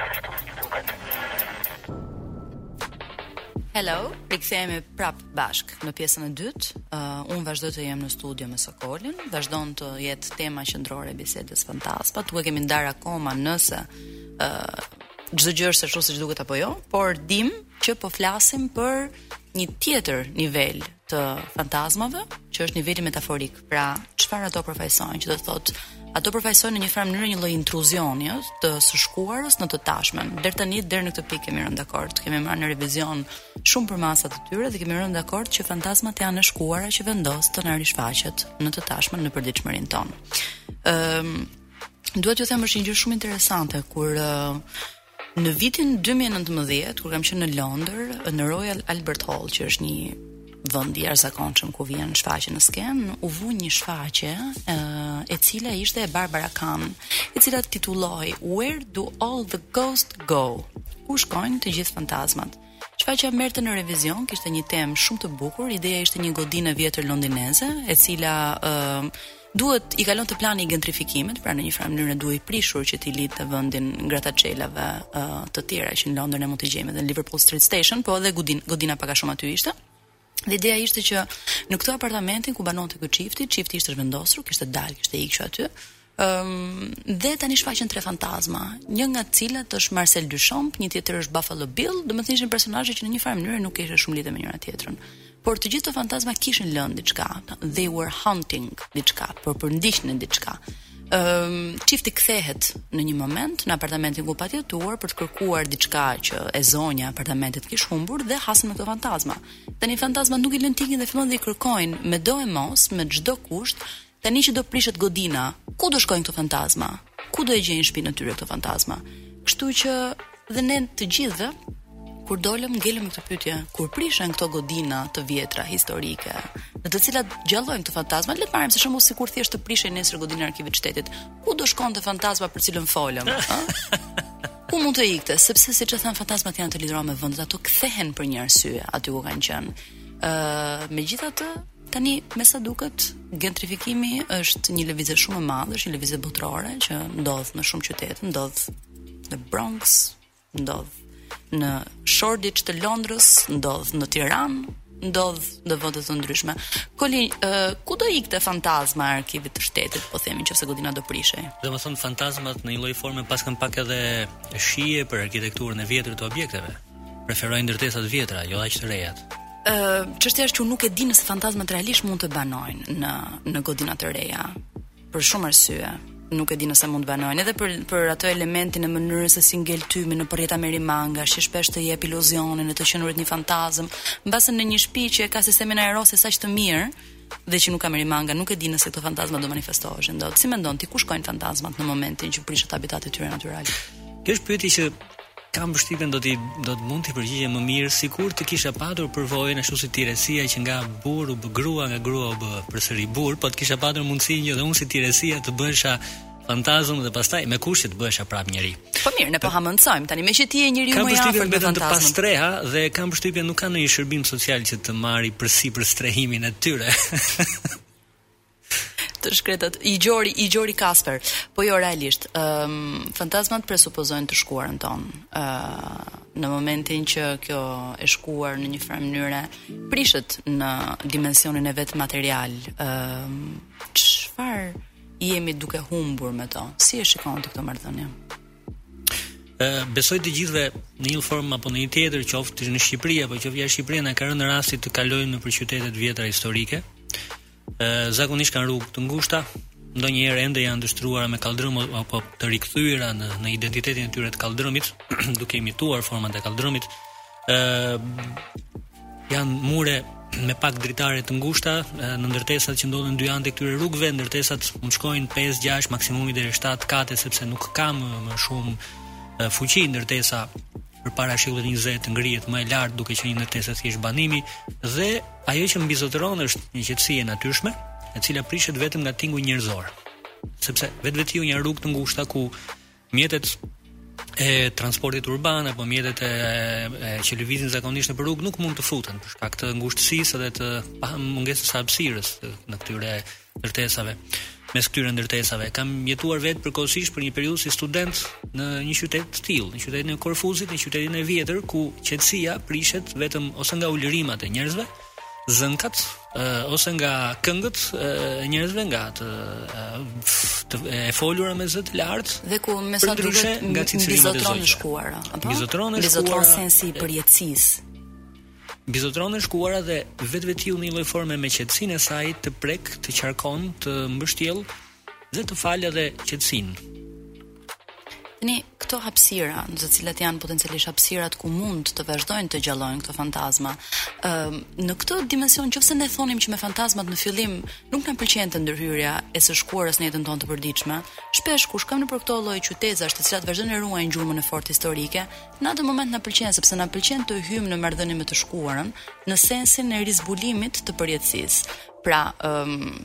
S1: Hello, rikthehemi prap bashkë. Në pjesën e dytë, uh, unë vazhdoj të jem në studio me Sokolin, vazhdon të jetë tema qëndrore e bisedës fantazma, nuk e kemi ndarë akoma nëse uh, çdo gjë është ashtu siç duket apo jo, por dim që po flasim për një tjetër nivel të fantazmave, që është niveli metaforik. Pra, çfarë ato përfaqësojnë, që do thotë, ato përfaqësojnë në një farë mënyrë një lloj intruzioni ëh, të së shkuarës në të tashmen. Deri tani deri në këtë pikë kemi rënë dakord, kemi marrë në revizion shumë përmasa të tyre dhe kemi rënë dakord që fantazmat janë e shkuara që vendos të na rishfaqet në të tashmen në përditshmërinë tonë. Ëm, um, duhet t'ju them është një gjë shumë interesante kur uh, Në vitin 2019, kur kam qenë në Londër, në Royal Albert Hall, që është një vend i jashtëzakonshëm ku vihen shfaqje në skenë, u vu një shfaqje e, e cila ishte e Barbara Kahn, e cila titullohej Where do all the ghosts go? Ku shkojnë të gjithë fantazmat? Shfaqja merrte në revizion, kishte një temë shumë të bukur, ideja ishte një godinë e vjetër londineze, e cila ë Duhet t'i kalonte plani i gentrifikimit, pra në një farë mënyre duhej prishur që t'i linte vendin grataçielave uh, të tjera që në Londër ne mund të gjejmë edhe në Liverpool Street Station, po edhe godin, godina pak a shumë aty ishte. Dhe ideja ishte që në këtë apartamentin ku banonte ky çifti, çifti ishte zhvendosur, kishte dalë, kishte ikur aty. Ëm um, dhe tani shfaqen tre fantazma, një nga të cilat është Marcel Duchamp, një tjetër është Buffalo Bill, domethënë ishin personazhe që në një farë mënyre nuk kishin shumë lidhje me njëra tjetrën. Por të gjitha këto fantazma kishin lënë diçka, they were haunting diçka, pra përndiqnin diçka. Um, çifti kthehet në një moment në apartamentin ku pati jetuar për të kërkuar diçka që e zonja e apartamentit kish humbur dhe hasen me këto fantazma. Tani fantazmat nuk i lënë të ikin dhe fillojnë dhe i kërkojnë me doemos, me çdo kusht, Tani që do prishet godina, ku do shkojnë këto fantazma? Ku do e gjejnë shpinën e tyre këto fantazma? Kështu që dhe ne të gjithë kur dolëm ngelëm me këtë pyetje, kur prishen këto godina të vjetra historike, në të cilat gjallojnë këto fantazma, le të marrim si shembull sikur thjesht të prishin nesër godinën e arkivit të shtetit. Ku do shkonte fantazma për të cilën folëm, ha? Ku mund të ikte, sepse siç e thamë fantazmat janë të lidhura me vendet, ato kthehen për një arsye aty ku kanë qenë. Ëh, uh, megjithatë, Tani, me sa duket, gentrifikimi është një lëvizje shumë e madhe, është një lëvizje botërore që ndodh në shumë qytete, ndodh në Bronx, ndodh në Shoreditch të Londrës, ndodh në Tiranë, ndodh në vende të ndryshme. Koli, uh, ku do ikte fantazma e arkivit të shtetit, po themi nëse godina do prishej.
S3: Domethënë fantazmat në një lloj forme paskan pak edhe shije për arkitekturën e vjetër të objekteve. Preferojnë ndërtesat e vjetra, jo aq të rejat.
S1: Ë, uh, çështja është që unë nuk e di nëse fantazmat realisht mund të banojnë në në godina të reja. Për shumë arsye, nuk e di nëse mund të banojnë edhe për për atë elementin e mënyrës se si ngel tymi nëpër rrjeta merimangash, që shpesh të jep iluzionin e të qenurit një fantazëm. Mbase në një shtëpi që e ka sistemin ajrosës aq të mirë, dhe që nuk ka merimanga nuk e di nëse këto fantazma do manifestoheshin dot. Si mendon ti ku shkojnë fantazmat në momentin që prishet habitati i tyre natyral?
S3: Kjo është pyetje që kam përshtypjen do t'i, do të mund t'i përgjigjem më mirë sikur të kisha patur përvojën ashtu si Tiresia që nga burrë u bë grua nga grua u bë përsëri burrë po të kisha patur mundësinë edhe unë si Tiresia të bëhesha fantazëm dhe pastaj me kusht që të bëhesha prap njeri.
S1: Po mirë, ne po hamëncojmë tani meqë ti je njeriu më i afërt me
S3: fantazmën. Janë
S1: të
S3: pastreha dhe kam përshtypjen nuk ka ndonjë shërbim social që të marri përsipër strehimin e tyre.
S1: të shkretët, i gjori, i gjori Kasper. Po jo, realisht, um, fantazmat presupozojnë të shkuarën tonë. Uh, në momentin që kjo e shkuar në një farë mënyre, prishet në dimensionin e vet material. Uh, çfarë? jemi duke humbur me to. Si e shikon ti këtë marrëdhënie?
S3: Ë besoj të gjithëve në një formë apo në një tjetër, qoftë në Shqipëri apo qoftë jashtë Shqipërisë, na ka rënë rasti të kalojmë nëpër qytete të vjetra historike. Ë zakonisht kanë rrugë të ngushta, ndonjëherë ende janë të shtruara me kalldrëm apo të rikthyera në në identitetin e tyre të kalldrëmit, duke imituar format e kalldrëmit. ë janë mure me pak dritare të ngushta në ndërtesat që ndodhen dy anët e këtyre rrugëve, ndërtesat mund të shkojnë 5, 6, maksimumi deri 7 kate sepse nuk ka më, më shumë fuqi ndërtesa përpara shekullit 20 të ngrihet më e lartë duke qenë një ndërtesë thjesht banimi dhe ajo që mbizotëron është një qetësi e natyrshme, e cila prishet vetëm nga tinguj njerëzorë. Sepse vetvetiu janë rrugë të ngushta ku Mjetet e transportit urban apo mjetet e, e që lëvizin zakonisht nëpër rrugë nuk mund të futen për shkak të ngushtësisë dhe të mungesës së hapësirës në këtyre ndërtesave. Mes këtyre ndërtesave kam jetuar vetë përkohësisht për një periudhë si student në një qytet të tillë, në qytetin e Korfuzit, në qytetin e vjetër ku qetësia prishet vetëm ose nga ulërimat e njerëzve, zënkat ose nga këngët e njerëzve nga të të e folura me zë të lartë
S1: dhe ku me sa
S3: duhet mbizotëron e
S1: shkuara apo
S3: mbizotëron e shkuara
S1: sensi i përjetësisë
S3: mbizotëron e shkuara dhe vetvetiu në një lloj forme me qetësinë e saj të prek të qarkon të mbështjell dhe të fal edhe qetësinë.
S1: Tani këto hapësira, në të cilat janë potencialisht hapësirat ku mund të vazhdojnë të gjallojnë këto fantazma, ë në këtë dimension nëse ne thonim që me fantazmat në fillim nuk na pëlqente ndërhyrja e së shkuarës në jetën tonë të përditshme, shpesh kur shkojmë nëpër këto lloje qytezash të cilat vazhdojnë të ruajnë gjurmën e fortë historike, në atë moment na pëlqen sepse na pëlqen të hyjmë në marrëdhënie me të shkuarën, në sensin e rizbulimit të përjetësisë. Pra,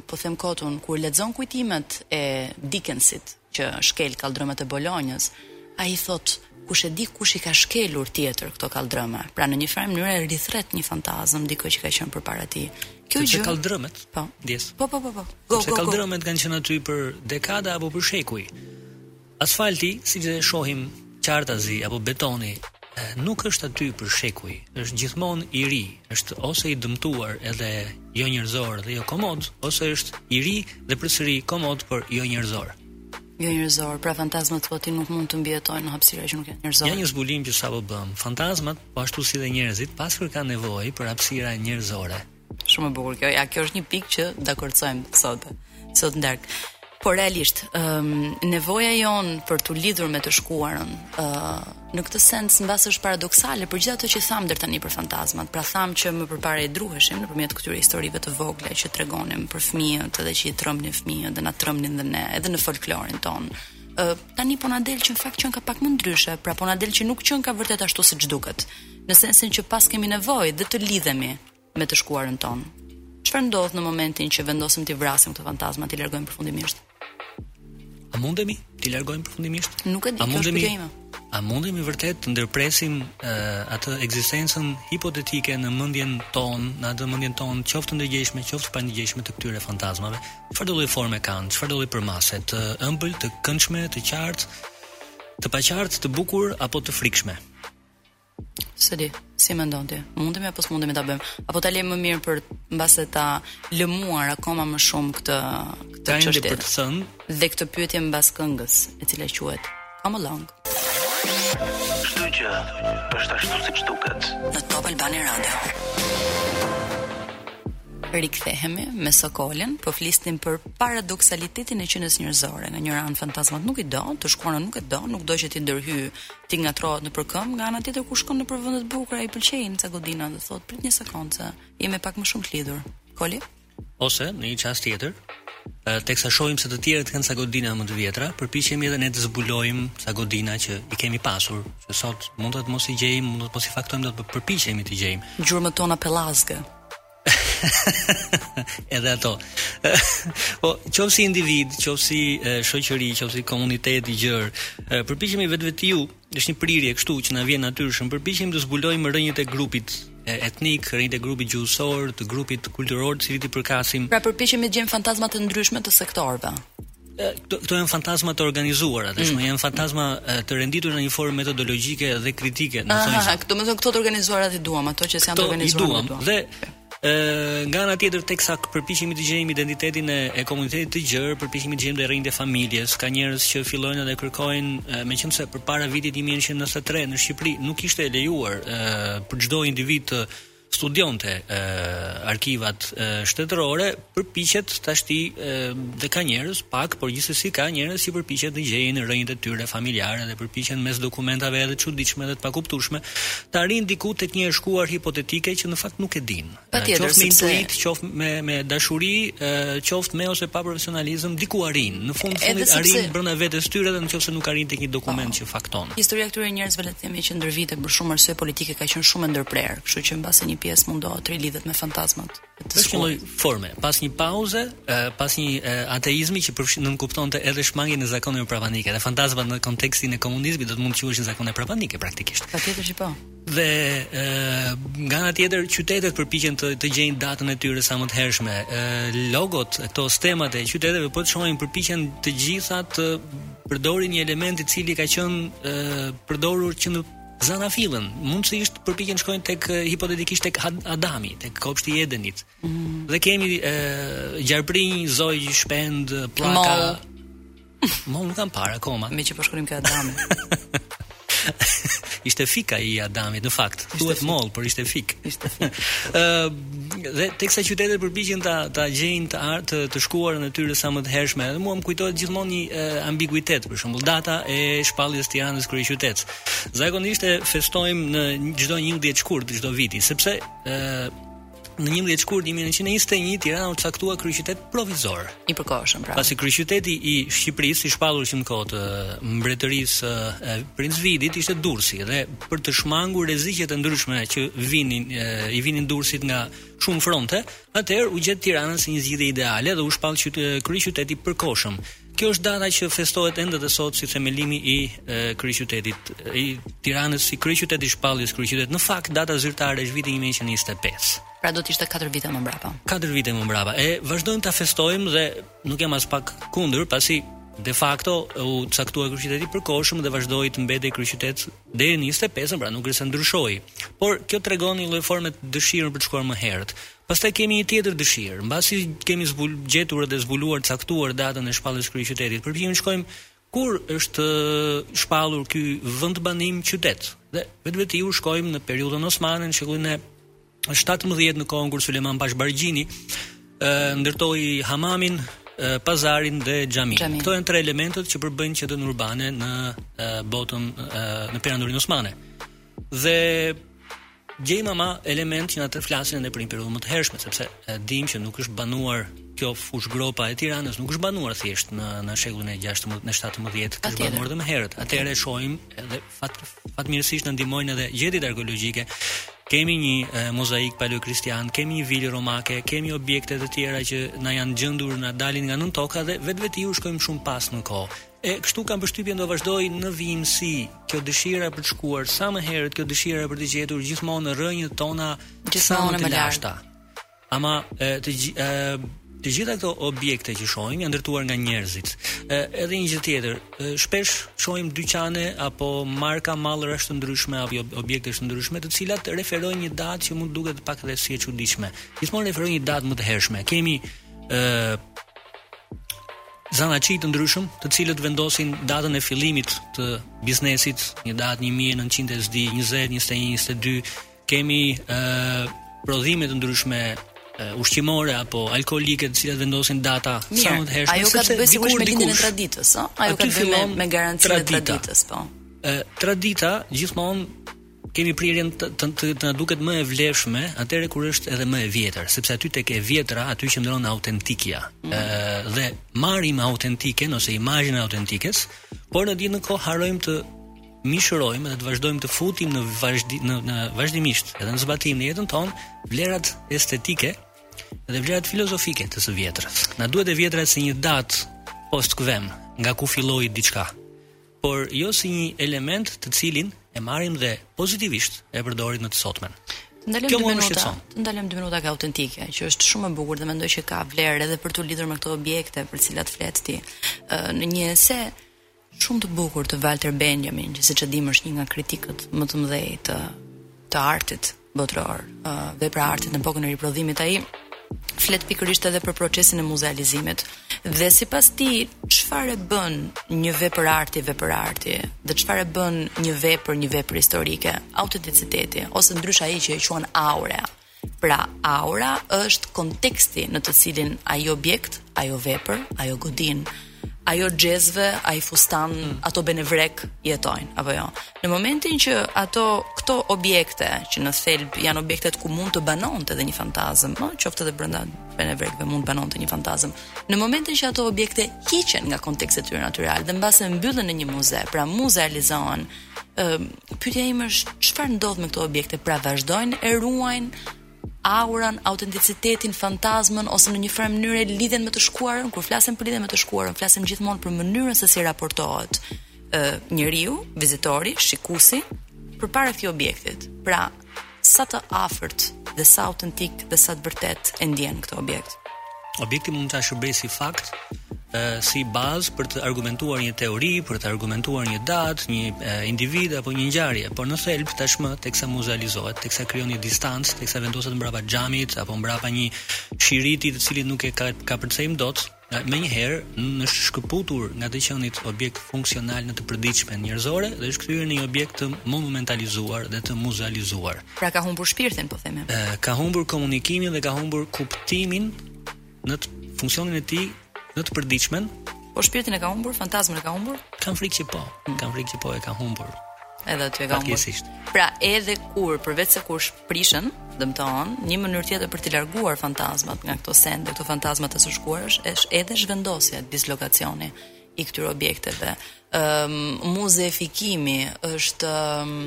S1: po them kot unë, kur lexon kujtimet e Dickensit që shkel kalldrëmet e Bolonjës, ai thotë kush e di kush i ka shkelur tjetër këto kalldrëme. Pra në një farë mënyre rithërret një fantazëm dikë që ka qenë përpara tij. Kjo gjë
S3: kalldrëmet.
S1: Po.
S3: Ndjes.
S1: Po po po po. Go, go, go.
S3: Kalldrëmet kanë qenë aty për dekada apo për shekuj. Asfalti, siç e shohim qartazi apo betoni, nuk është aty për shekuj, është gjithmonë i ri, është ose i dëmtuar edhe jo njerëzor dhe jo komod, ose është i ri dhe përsëri komod por jo njerëzor.
S1: Jo njerëzor, pra fantazmat po thua ti nuk mund të mbijetojnë në hapësira që nuk janë njerëzore.
S3: Ja një zbulim që sapo bëmë. Fantazmat, po ashtu si dhe njerëzit, paskërkan nevojë për hapësira njerëzore.
S1: Shumë e bukur kjo. Ja, kjo është një pikë që dakordësojmë sot. Sot n'darkë. Por realisht, um, nevoja jonë për t'u lidhur me të shkuarën, ë uh, në këtë sens mbase është paradoksale për gjithë ato që thamë deri tani për fantazmat. Pra thamë që më përpara i druheshim nëpërmjet këtyre historive të vogla që tregonim për fëmijët dhe që i trembnin fëmijët dhe na trembnin dhe ne, edhe në folklorin tonë. Ë uh, tani po na del që në fakt qenka pak më ndryshe, pra po na del që nuk qenka vërtet ashtu siç duket. Në sensin që paskemi nevojë dhe të lidhemi me të shkuarën tonë. Çfarë ndodh në momentin që vendosim t'i vrasim këto fantazma, t'i largojmë përfundimisht?
S3: A mundemi t'i largojmë përfundimisht?
S1: Nuk e di, kjo është pyetja ime.
S3: A mundemi vërtet të ndërpresim uh, atë ekzistencën hipotetike në mendjen tonë, në atë mendjen tonë, qoftë të ndërgjegjshme, qoftë të pandërgjegjshme të këtyre fantazmave? Çfarëdo lloj forme kanë? Çfarëdo lloj përmase? Të ëmbël, të këndshme, të qartë, të paqartë, të bukur apo të frikshme?
S1: S'e di, si mendon ti? Mundemi apo s'mundemi ta bëjmë? Apo ta lëmë më mirë për mbase ta lëmuar akoma më shumë këtë këtë çështje.
S3: Për të thënë
S1: dhe këtë pyetje mbas këngës, e cila quhet Come Along.
S2: Çdo gjë është ashtu siç duket.
S1: Në Top Albania Radio. Rikthehemi me Sokolin, po flisnim për paradoksalitetin e qenies njerëzore. Nga njëra anë fantazmat nuk i do, të shkuarën nuk e do, nuk do që t'i ndërhyjë T'i ngatërrohet nëpër këmbë, nga ana tjetër kur shkon nëpër vende të bukura i pëlqejnë ca godina dhe thotë prit një sekondë se jemi pak më shumë të lidhur. Koli?
S3: Ose në një çast tjetër, teksa shohim se të tjerët kanë ca godina më të vjetra, përpiqemi edhe ne të zbulojmë ca godina që i kemi pasur, që sot mund të mos i gjejmë, mund të mos i faktojmë dot, por përpiqemi të gjejmë.
S1: Gjurmët tona pellazge.
S3: edhe ato. po, qoftë si individ, qoftë si shoqëri, qoftë si komunitet i gjerë, përpiqemi vetvetiu, është një prirje kështu që na vjen natyrshëm, përpiqemi të zbulojmë rrënjët e grupit etnik, rrënjët e grupit gjuhësor, të grupit kulturor, të cilit i përkasim.
S1: Pra përpiqemi të gjejmë fantazma të ndryshme të sektorëve.
S3: Këto këto janë fantazma të organizuara, mm. tashmë mm. janë fantazma të renditura në një formë metodologjike dhe kritike, në thonjëza.
S1: Aha,
S3: domethënë
S1: këto të organizuarat i duam, ato që s'janë të organizuara.
S3: Këto i duam. Dhe ë nga ana tjetër teksa përpiqemi të gjejmë identitetin e, e komunitetit të gjerë, përpiqemi të gjejmë dhe rrënjët e familjes, ka njerëz që fillojnë dhe kërkojnë, meqenëse përpara vitit 1993 në Shqipëri nuk ishte e lejuar ë për çdo individ të studionte e, arkivat e, shtetërore, përpiqen tashti dhe ka njerëz pak, por gjithsesi ka njerëz që përpiqen të gjejnë rrënjët e tyre familjare dhe përpiqen mes dokumentave edhe të çuditshme dhe të pakuptueshme të arrijnë diku tek një e shkuar hipotetike që në fakt nuk e
S1: dinë.
S3: Qoftë me intuitë, qoftë me me dashuri, qoftë me ose pa profesionalizëm, diku arrijnë. Në fund
S1: të
S3: fundit arrijnë brenda vetes tyre dhe nëse nuk arrijnë tek një dokument që fakton.
S1: Historia e këtyre njerëzve le të meqë ndër vite për shumë arsye politike ka qenë shumë e ndërprerë, kështu që mbase një pjesë mundohet të rilidhet me fantazmat.
S3: Është një lloj forme, pas një pauze, pas një ateizmi që përfshin nënkuptonte edhe shmangien e zakoneve prapanike, dhe fantazmat në kontekstin e komunizmit do të mund të quheshin zakone prapanike praktikisht.
S1: Patjetër që po.
S3: Dhe e, nga ana tjetër qytetet përpiqen të të gjejnë datën e tyre sa më të hershme. E, logot, këto stemat e qyteteve po të shohim përpiqen të gjitha të përdorin një element i cili ka qenë uh, përdorur që në zanafillën. Mund të ishte përpiqen shkojnë tek hipotetikisht tek Adami, tek kopshti i Edenit. Mm. Dhe kemi uh, gjarprinj, zogj, shpendë, pllaka.
S1: Mollë.
S3: Mollë nuk kam parë akoma.
S1: Meqë po shkojmë ke Adami.
S3: ishte fik ai i Adamit në fakt. Thuhet mollë, por ishte fik.
S1: Ishte fik.
S3: Ë dhe teksa qytetet përpiqen ta ta gjejnë të art të, të shkuarën e tyre sa më të hershme. Edhe mua më kujtohet gjithmonë një e, ambiguitet, për shembull, data e shpalljes së Tiranës kryeqytet. Zakonisht e festojmë në çdo 11 shkurt çdo viti, sepse ë Në 11 shkurt 1921 Tirana u caktua kryeqytet provizor.
S1: I përkohshëm pra.
S3: Pasi kryeqyteti i Shqipërisë i shpallur që në kohë të mbretërisë së Princ Vidit ishte Durrësi dhe për të shmangur rreziqet e ndryshme që vinin e, i vinin Durrësit nga shumë fronte, atëherë u gjet Tirana si një zgjidhje ideale dhe u shpall kryeqytet i përkohshëm. Kjo është data që festohet ende dhe sot si themelimi i kryeqytetit, i Tiranës si kryeqytet i shpalljes kryeqytet. Në fakt data zyrtare është viti 1925.
S1: Pra do të ishte 4 vite më mbrapa.
S3: 4 vite më mbrapa. E vazhdojmë ta festojmë dhe nuk jam aspak kundër, pasi de facto u caktua kryeqytet i përkohshëm dhe vazhdoi të mbetej kryeqytet deri në 25-ën, pra nuk është se ndryshoi. Por kjo tregon një lloj forme të dëshirës për të shkuar më herët. Pastaj kemi një tjetër dëshirë, mbasi kemi zbul, gjetur dhe zbuluar caktuar datën e shpalljes së kryeqytetit, përpiqemi të shkojmë kur është shpallur ky vendbanim qytet. Dhe vetvetiu shkojmë në periudhën osmane në shekullin e 17 në kohën kur Sulejman Pashë Bargjini ndërtoi hamamin, pazarin dhe
S1: xhaminë.
S3: Këto janë tre elementët që përbëjnë qendrën urbane në botën në perandorinë osmane. Dhe Gjejmë ama elementë që na të flasin edhe për një periudhë më të hershme, sepse e dimë që nuk është banuar kjo fushëgropa e Tiranës, nuk është banuar thjesht në në shekullin e 16 në 17, ka
S1: është
S3: banuar edhe më herët. Atëherë shohim edhe fat fatmirësisht na ndihmojnë edhe gjetjet arkeologjike. Kemi një e, mozaik paleokristian, kemi një vilë romake, kemi objekte të tjera që na janë gjendur, na dalin nga nëntoka dhe vetvetiu shkojmë shumë pas në kohë. E kështu kam përshtypjen do vazhdojë në vijimësi kjo dëshira për të shkuar sa më herët, kjo dëshira për të gjetur gjithmonë rrënjët tona
S1: gjithmonë
S3: më të lashta. Ama e, të e, të gjitha këto objekte që shohim janë ndërtuar nga njerëzit. E, edhe një gjë tjetër, shpesh shohim dyqane apo marka mallrash të ndryshme apo objekte të ndryshme, të cilat referojnë një datë që mund duket pak dhe si e çuditshme. Gjithmonë referojnë një datë më të hershme. Kemi ë Zanatçi të ndryshëm, të cilët vendosin datën e fillimit të biznesit, një datë 1900, 20, 21, 22, kemi ë uh, prodhime të ndryshme uh, ushqimore apo alkoolike të cilat vendosin data sa më të hershme.
S1: Ajo ka të bëjë sigurisht me idenë e traditës, ëh? Ajo ka të bëjë me, me garancinë e traditës, po.
S3: Ë tradita gjithmonë Kemi prirjen të na duket më e vlefshme atëherë kur është edhe më e vjetër, sepse aty tek e vjetra aty qëndron autentikja. Ë dhe marrim autentiken ose imazhin e autentikes, por në të njëjtën kohë harrojmë të mishërojmë dhe të vazhdojmë të futim në vazhdi, në, në vazhdimisht edhe në zbatim në jetën tonë vlerat estetike dhe vlerat filozofike të së vjetrës. Na duhet e vjetra si një datë post kvem nga ku filloi diçka. por jo si një element të cilin e marrim dhe pozitivisht e përdorim në të sotmen.
S1: Ndalem 2 minuta. Ndalem 2 minuta tek autentikja, që është shumë e bukur dhe mendoj që ka vlerë edhe për t'u lidhur me këto objekte për të cilat flet ti. Në një ese shumë të bukur të Walter Benjamin, që siç e dimë është një nga kritikët më të mëdhenj të të artit botëror. Vepra e artit në epokën e riprodhimit ai flet pikërisht edhe për procesin e muzealizimit. Dhe sipas tij, çfarë e bën një vepër arti vepër arti? Dhe çfarë e bën një vepër një vepër historike? Autenticiteti ose ndryshe ai që e quan aurea. Pra, aura është konteksti në të cilin ai objekt, ajo vepër, ajo godinë ajo xhezve, ai fustan, mm. ato benevrekë jetojnë apo jo. Në momentin që ato këto objekte që në thelb janë objektet ku mund të banonte edhe një fantazmë, ëh, qoftë edhe brenda benevrekëve mund të banonte një fantazmë. Në momentin që ato objekte hiqen nga konteksti i tyre natyral dhe mbase mbyllen në një muze, pra muzealizohen, ëh, pyetja ime është çfarë ndodh me këto objekte? Pra vazhdojnë e ruajnë aurën, autenticitetin, fantazmën ose në një farë mënyre lidhjen me të shkuarën, kur flasim për lidhjen me të shkuarën, flasim gjithmonë për mënyrën se si raportohet ë njeriu, vizitori, shikuesi përpara këtij objektit. Pra, sa të afërt dhe sa autentik dhe sa të vërtetë e ndjen këtë objekt.
S3: Objekti mund të shërbejë si fakt, ë si bazë për të argumentuar një teori, për të argumentuar një datë, një e, individ apo një ngjarje, por në thelb tashmë teksa muzealizohet, teksa krijon një distancë, teksa vendoset mbrapa xhamit apo mbrapa një shiriti të cilin nuk e kapërcejmë dot, menjëherë është shkëputur nga të qenit objekt funksional në të përditshmen njerëzore dhe është kthyer në një objekt të monumentalizuar dhe të muzealizuar.
S1: Pra ka humbur shpirtin, po themi.
S3: Ë ka humbur komunikimin dhe ka humbur kuptimin në funksionin e tij në të përditshmen.
S1: Po shpirtin e ka humbur, fantazmën e ka humbur?
S3: Kam frikë që po, mm. kam frikë që po e ka humbur.
S1: Edhe aty e ka humbur. Pra edhe kur përveç se kur shprishen, dëmtohen, një mënyrë tjetër për të larguar fantazmat nga këto sende, këto fantazmat e së shkuarës, është edhe zhvendosja, dislokacioni i këtyre objekteve. Ëm um, muzeifikimi është um,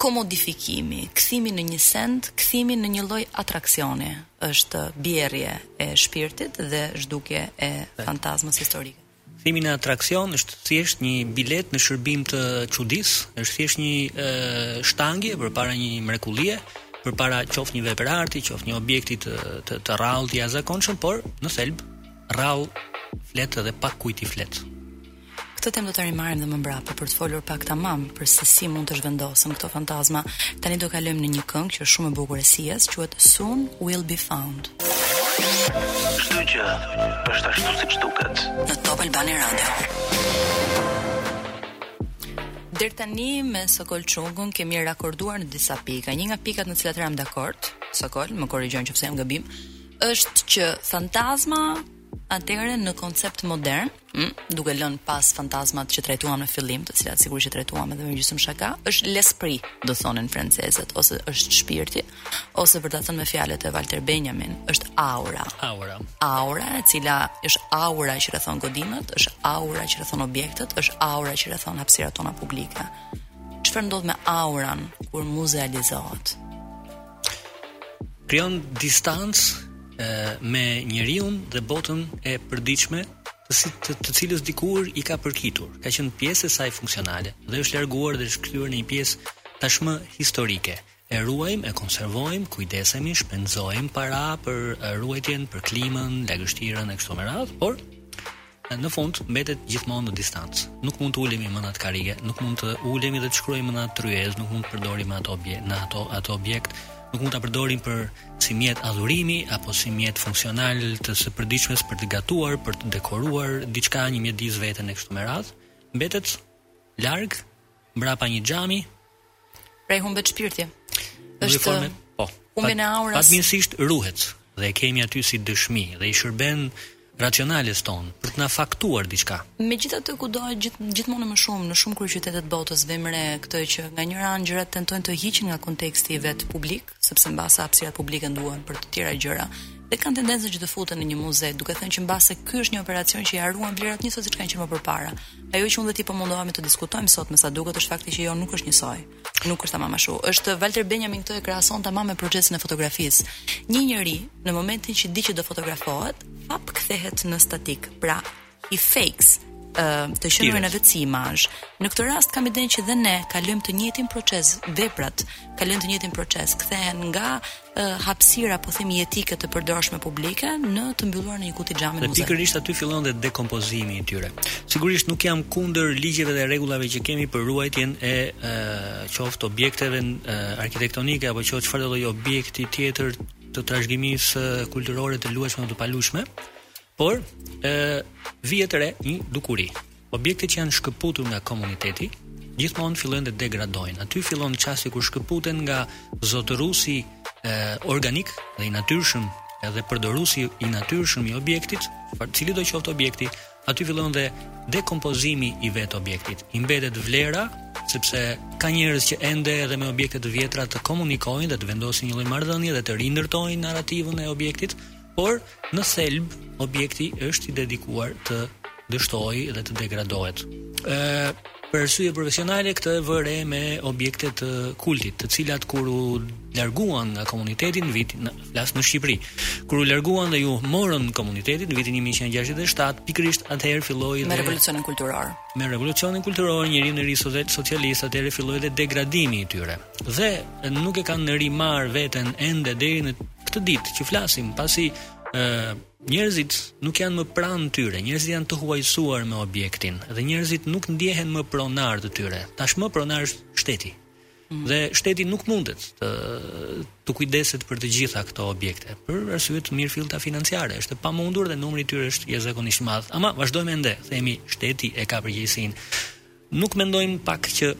S1: komodifikimi, kthimi në një send, kthimi në një lloj atraksioni, është bjerrje e shpirtit dhe zhdukje e fantazmës historike.
S3: Kthimi në atraksion është thjesht një biletë në shërbim të çudisë, është thjesht një e, shtangje përpara një mrekullie, përpara qoftë një vepër arti, qoftë një objekti të të, të rrallë të jashtëzakonshëm, por në thelb rrallë flet edhe pak kujt i flet.
S1: Këtë temë do ta rimarrim dhe më mbrapa për të folur pak tamam për se si mund të zhvendosen këto fantazma. Tani do kalojmë në një këngë që është shumë e bukur e Sias, quhet Soon Will Be Found.
S2: Çdo gjë është ashtu siç duket.
S1: Në Top Albania Radio. Deri tani me Sokol Çungën kemi rakorduar në disa pika. Një nga pikat në të cilat ramë dakord, Sokol, më korrigjo nëse jam gabim, është që fantazma Atëherë në koncept modern, ëh, duke lënë pas fantazmat që trajtuam në fillim, të cilat sigurisht që trajtuam edhe me gjysmë shaka, është l'esprit, do thonin francezët, ose është shpirti, ose për ta thënë me fjalët e Walter Benjamin, është aura.
S3: Aura.
S1: Aura, e cila është aura që rrethon godinat, është aura që rrethon objektet, është aura që rrethon hapësirat tona publike. Çfarë ndodh me auran kur muzealizohet?
S3: Krijon distancë me njeriun dhe botën e përditshme, të, si, të, të cilës dikur i ka përkitur, ka qenë pjesë e saj funksionale dhe është larguar dhe është kthyer në një pjesë tashmë historike. E ruajmë, e konservojmë, kujdesemi, shpenzojmë para për ruajtjen, për klimën, lagështirën e kështu me radhë, por Në fund, mbetet gjithmonë në distancë. Nuk mund të ulemi më në atë karrige, nuk mund të ulemi dhe të shkruajmë më në atë tryezë, nuk mund të përdorim më ato objekt, në ato atë objekt, nuk mund ta përdorim për si mjet adhurimi apo si mjet funksional të së përditshmes për të gatuar, për të dekoruar diçka një mjedis, veten e kështu me radhë, mbetet larg mbrapa një xhami.
S1: Pra i humbet shpirti. Është
S3: forme, po.
S1: Humbje e aurës.
S3: Fatmirësisht ruhet dhe e kemi aty si dëshmi dhe i shërben racionales tonë për të na faktuar diçka.
S1: Megjithatë kudo gjith, gjithmonë më shumë në shumë kryeqytete të botës vëmë re këtë që nga njëra anë gjërat tentojnë të hiqen nga konteksti i vet publik, sepse mbase hapësirat publike na duhen për të tjera gjëra dhe kanë tendencën që të futen në një muze, duke thënë që mbase ky është një operacion që ia ruan vlerat njësoj siç kanë qenë më përpara. Ajo që unë dhe ti po mundohemi të diskutojmë sot me sa duket është fakti që jo nuk është njësoj. Nuk është tamam ashtu. Është Walter Benjamin këtë e krahason tamam me procesin e fotografisë. Një njeri në momentin që di që do fotografohet, tap kthehet në statik. Pra, i fakes ë të qenëve në vetë si imazh. Në këtë rast kam idenë që dhe ne kalojmë të njëjtin proces, veprat kalojnë të njëjtin proces, kthehen nga ë hapësira po themi jetike të përdorshme publike në të mbylluar në një kuti xhami, muze.
S3: Dhe pikërisht aty fillon dhe dekompozimi i tyre. Sigurisht nuk jam kundër ligjeve dhe rregullave që kemi për ruajtjen e, e qoftë objekteve e, arkitektonike apo qoftë çfarëdo lloj objekti tjetër të trashëgimisë e, kulturore të luajshme apo të paluajshme. Por, ë vihet re një dukuri. Objektet që janë shkëputur nga komuniteti, gjithmonë fillojnë të degradojnë. Aty fillon çasti kur shkëputen nga zotëruesi e, organik dhe i natyrshëm edhe përdoruesi i natyrshëm i objektit, por cilido qoftë objekti, aty fillon dhe dekompozimi i vetë objektit. I mbetet vlera sepse ka njerëz që ende edhe me objekte të vjetra të komunikojnë dhe të vendosin një lloj marrëdhënie dhe të rindërtojnë narrativën e objektit, Por në thelb objekti është i dedikuar të dështojë dhe të degradohet. Ë për arsye profesionale këtë e vë re me objekte të kultit, të cilat kur u larguan nga komuniteti në vitin në flas në Shqipëri. Kur u larguan dhe iu morën komunitetit në vitin 1967, pikërisht atëherë filloi
S1: me revolucionin kulturor.
S3: Me revolucionin kulturor njeriun e ri socialist atëherë filloi dhe degradimi i tyre. Dhe nuk e kanë rimarrë veten ende deri në këtë ditë që flasim, pasi ë njerëzit nuk janë më pranë tyre, njerëzit janë të huajsuar me objektin dhe njerëzit nuk ndjehen më pronarë të tyre. Tashmë pronar është shteti. Mm. Dhe shteti nuk mundet të të kujdeset për të gjitha këto objekte, për arsye të mirëfillta financiare, është e pamundur dhe numri i tyre është jashtëzakonisht i madh. Ama vazhdojmë ende, themi shteti e ka përgjegjësinë. Nuk mendojmë pak që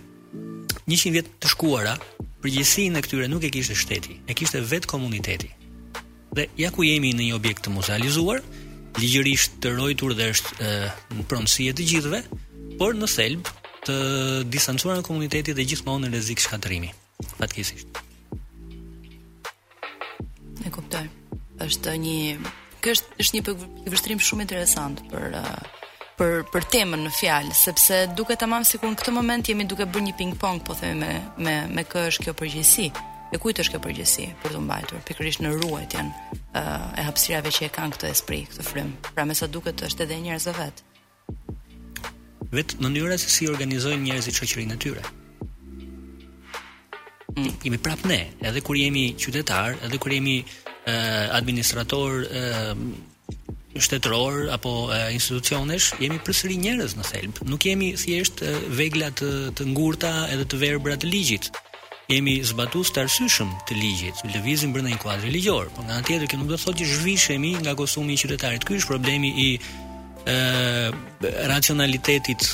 S3: 100 vjet të shkuara përgjegjësinë e këtyre nuk e kishte shteti, e kishte vetë komuniteti. Dhe ja ku jemi në një objekt të muzealizuar, ligjërisht të ruajtur dhe është e, në pronësi e të gjithëve, por në thelb të distancuar nga komuniteti dhe gjithmonë në rrezik shkatërrimi. Fatkeqësisht.
S1: E kuptoj. Është një Ky është është një pikëvështrim shumë interesant për uh, për për temën në fjalë, sepse duket tamam sikur në këtë moment jemi duke bërë një ping pong, po themi me me me kë është kjo përgjegjësi? E kujt është kjo përgjegjësi për t'u mbajtur pikërisht në ruajtjen uh, e hapësirave që e kanë këtë espri, këtë frymë. Pra me sa duket është edhe njerëzve vetë.
S3: Vetë mënyra se si organizojnë njerëzit shoqërinë e tyre. Mm. Jemi prap ne, edhe kur jemi qytetar, edhe kur jemi uh, administrator uh, shtetëror apo uh, institucionesh, jemi përsëri njerëz në thelb. Nuk jemi thjesht uh, vegla të të ngurta edhe të verbra të ligjit. Jemi zbatues të arsyeshëm të ligjit, lëvizim brenda një kuadri ligjor. Por nga ana tjetër, kjo nuk do të thotë që zhvishemi nga kostumi i qytetarit. Ky është problemi i ë racionalitetit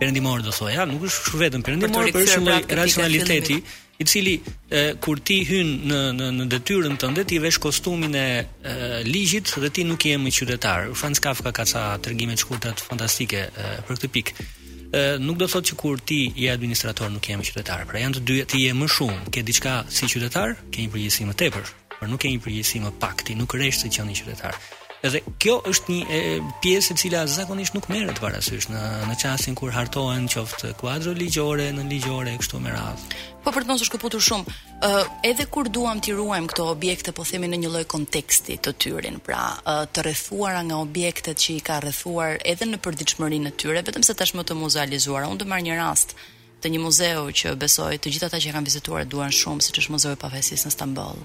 S3: perëndimor do thoja, nuk është vetëm perëndimor, por është një racionalitet i cili e, kur ti hyn në në në detyrën tënde ti vesh kostumin e, e ligjit dhe ti nuk je më qytetar. Franz Kafka ka ca tregime të shkurtra fantastike e, për këtë pikë. E, nuk do thotë që kur ti je administrator nuk je më qytetar. Pra janë të dyja, ti je më shumë, ke diçka si qytetar, ke një përgjegjësi më tepër. Por nuk ke një përgjegjësi më pak, ti nuk rresht së qeni qytetar. Edhe kjo është një e, pjesë e cila zakonisht nuk merret parasysh në në çastin kur hartohen qoftë kuadro ligjore, nënligjore kështu me radhë.
S1: Po për të mos u shkëputur shumë, ë uh, edhe kur duam t'i ruajmë këto objekte, po themi në një lloj konteksti të tyrin, pra uh, të rrethuara nga objektet që i ka rrethuar edhe në përditshmërinë e tyre, vetëm se tashmë të muzealizuara. Unë do marr një rast të një muzeu që besoj të gjithë ata që e kanë vizituar e duan shumë, siç është Muzeu i Pafajësisë në Stamboll.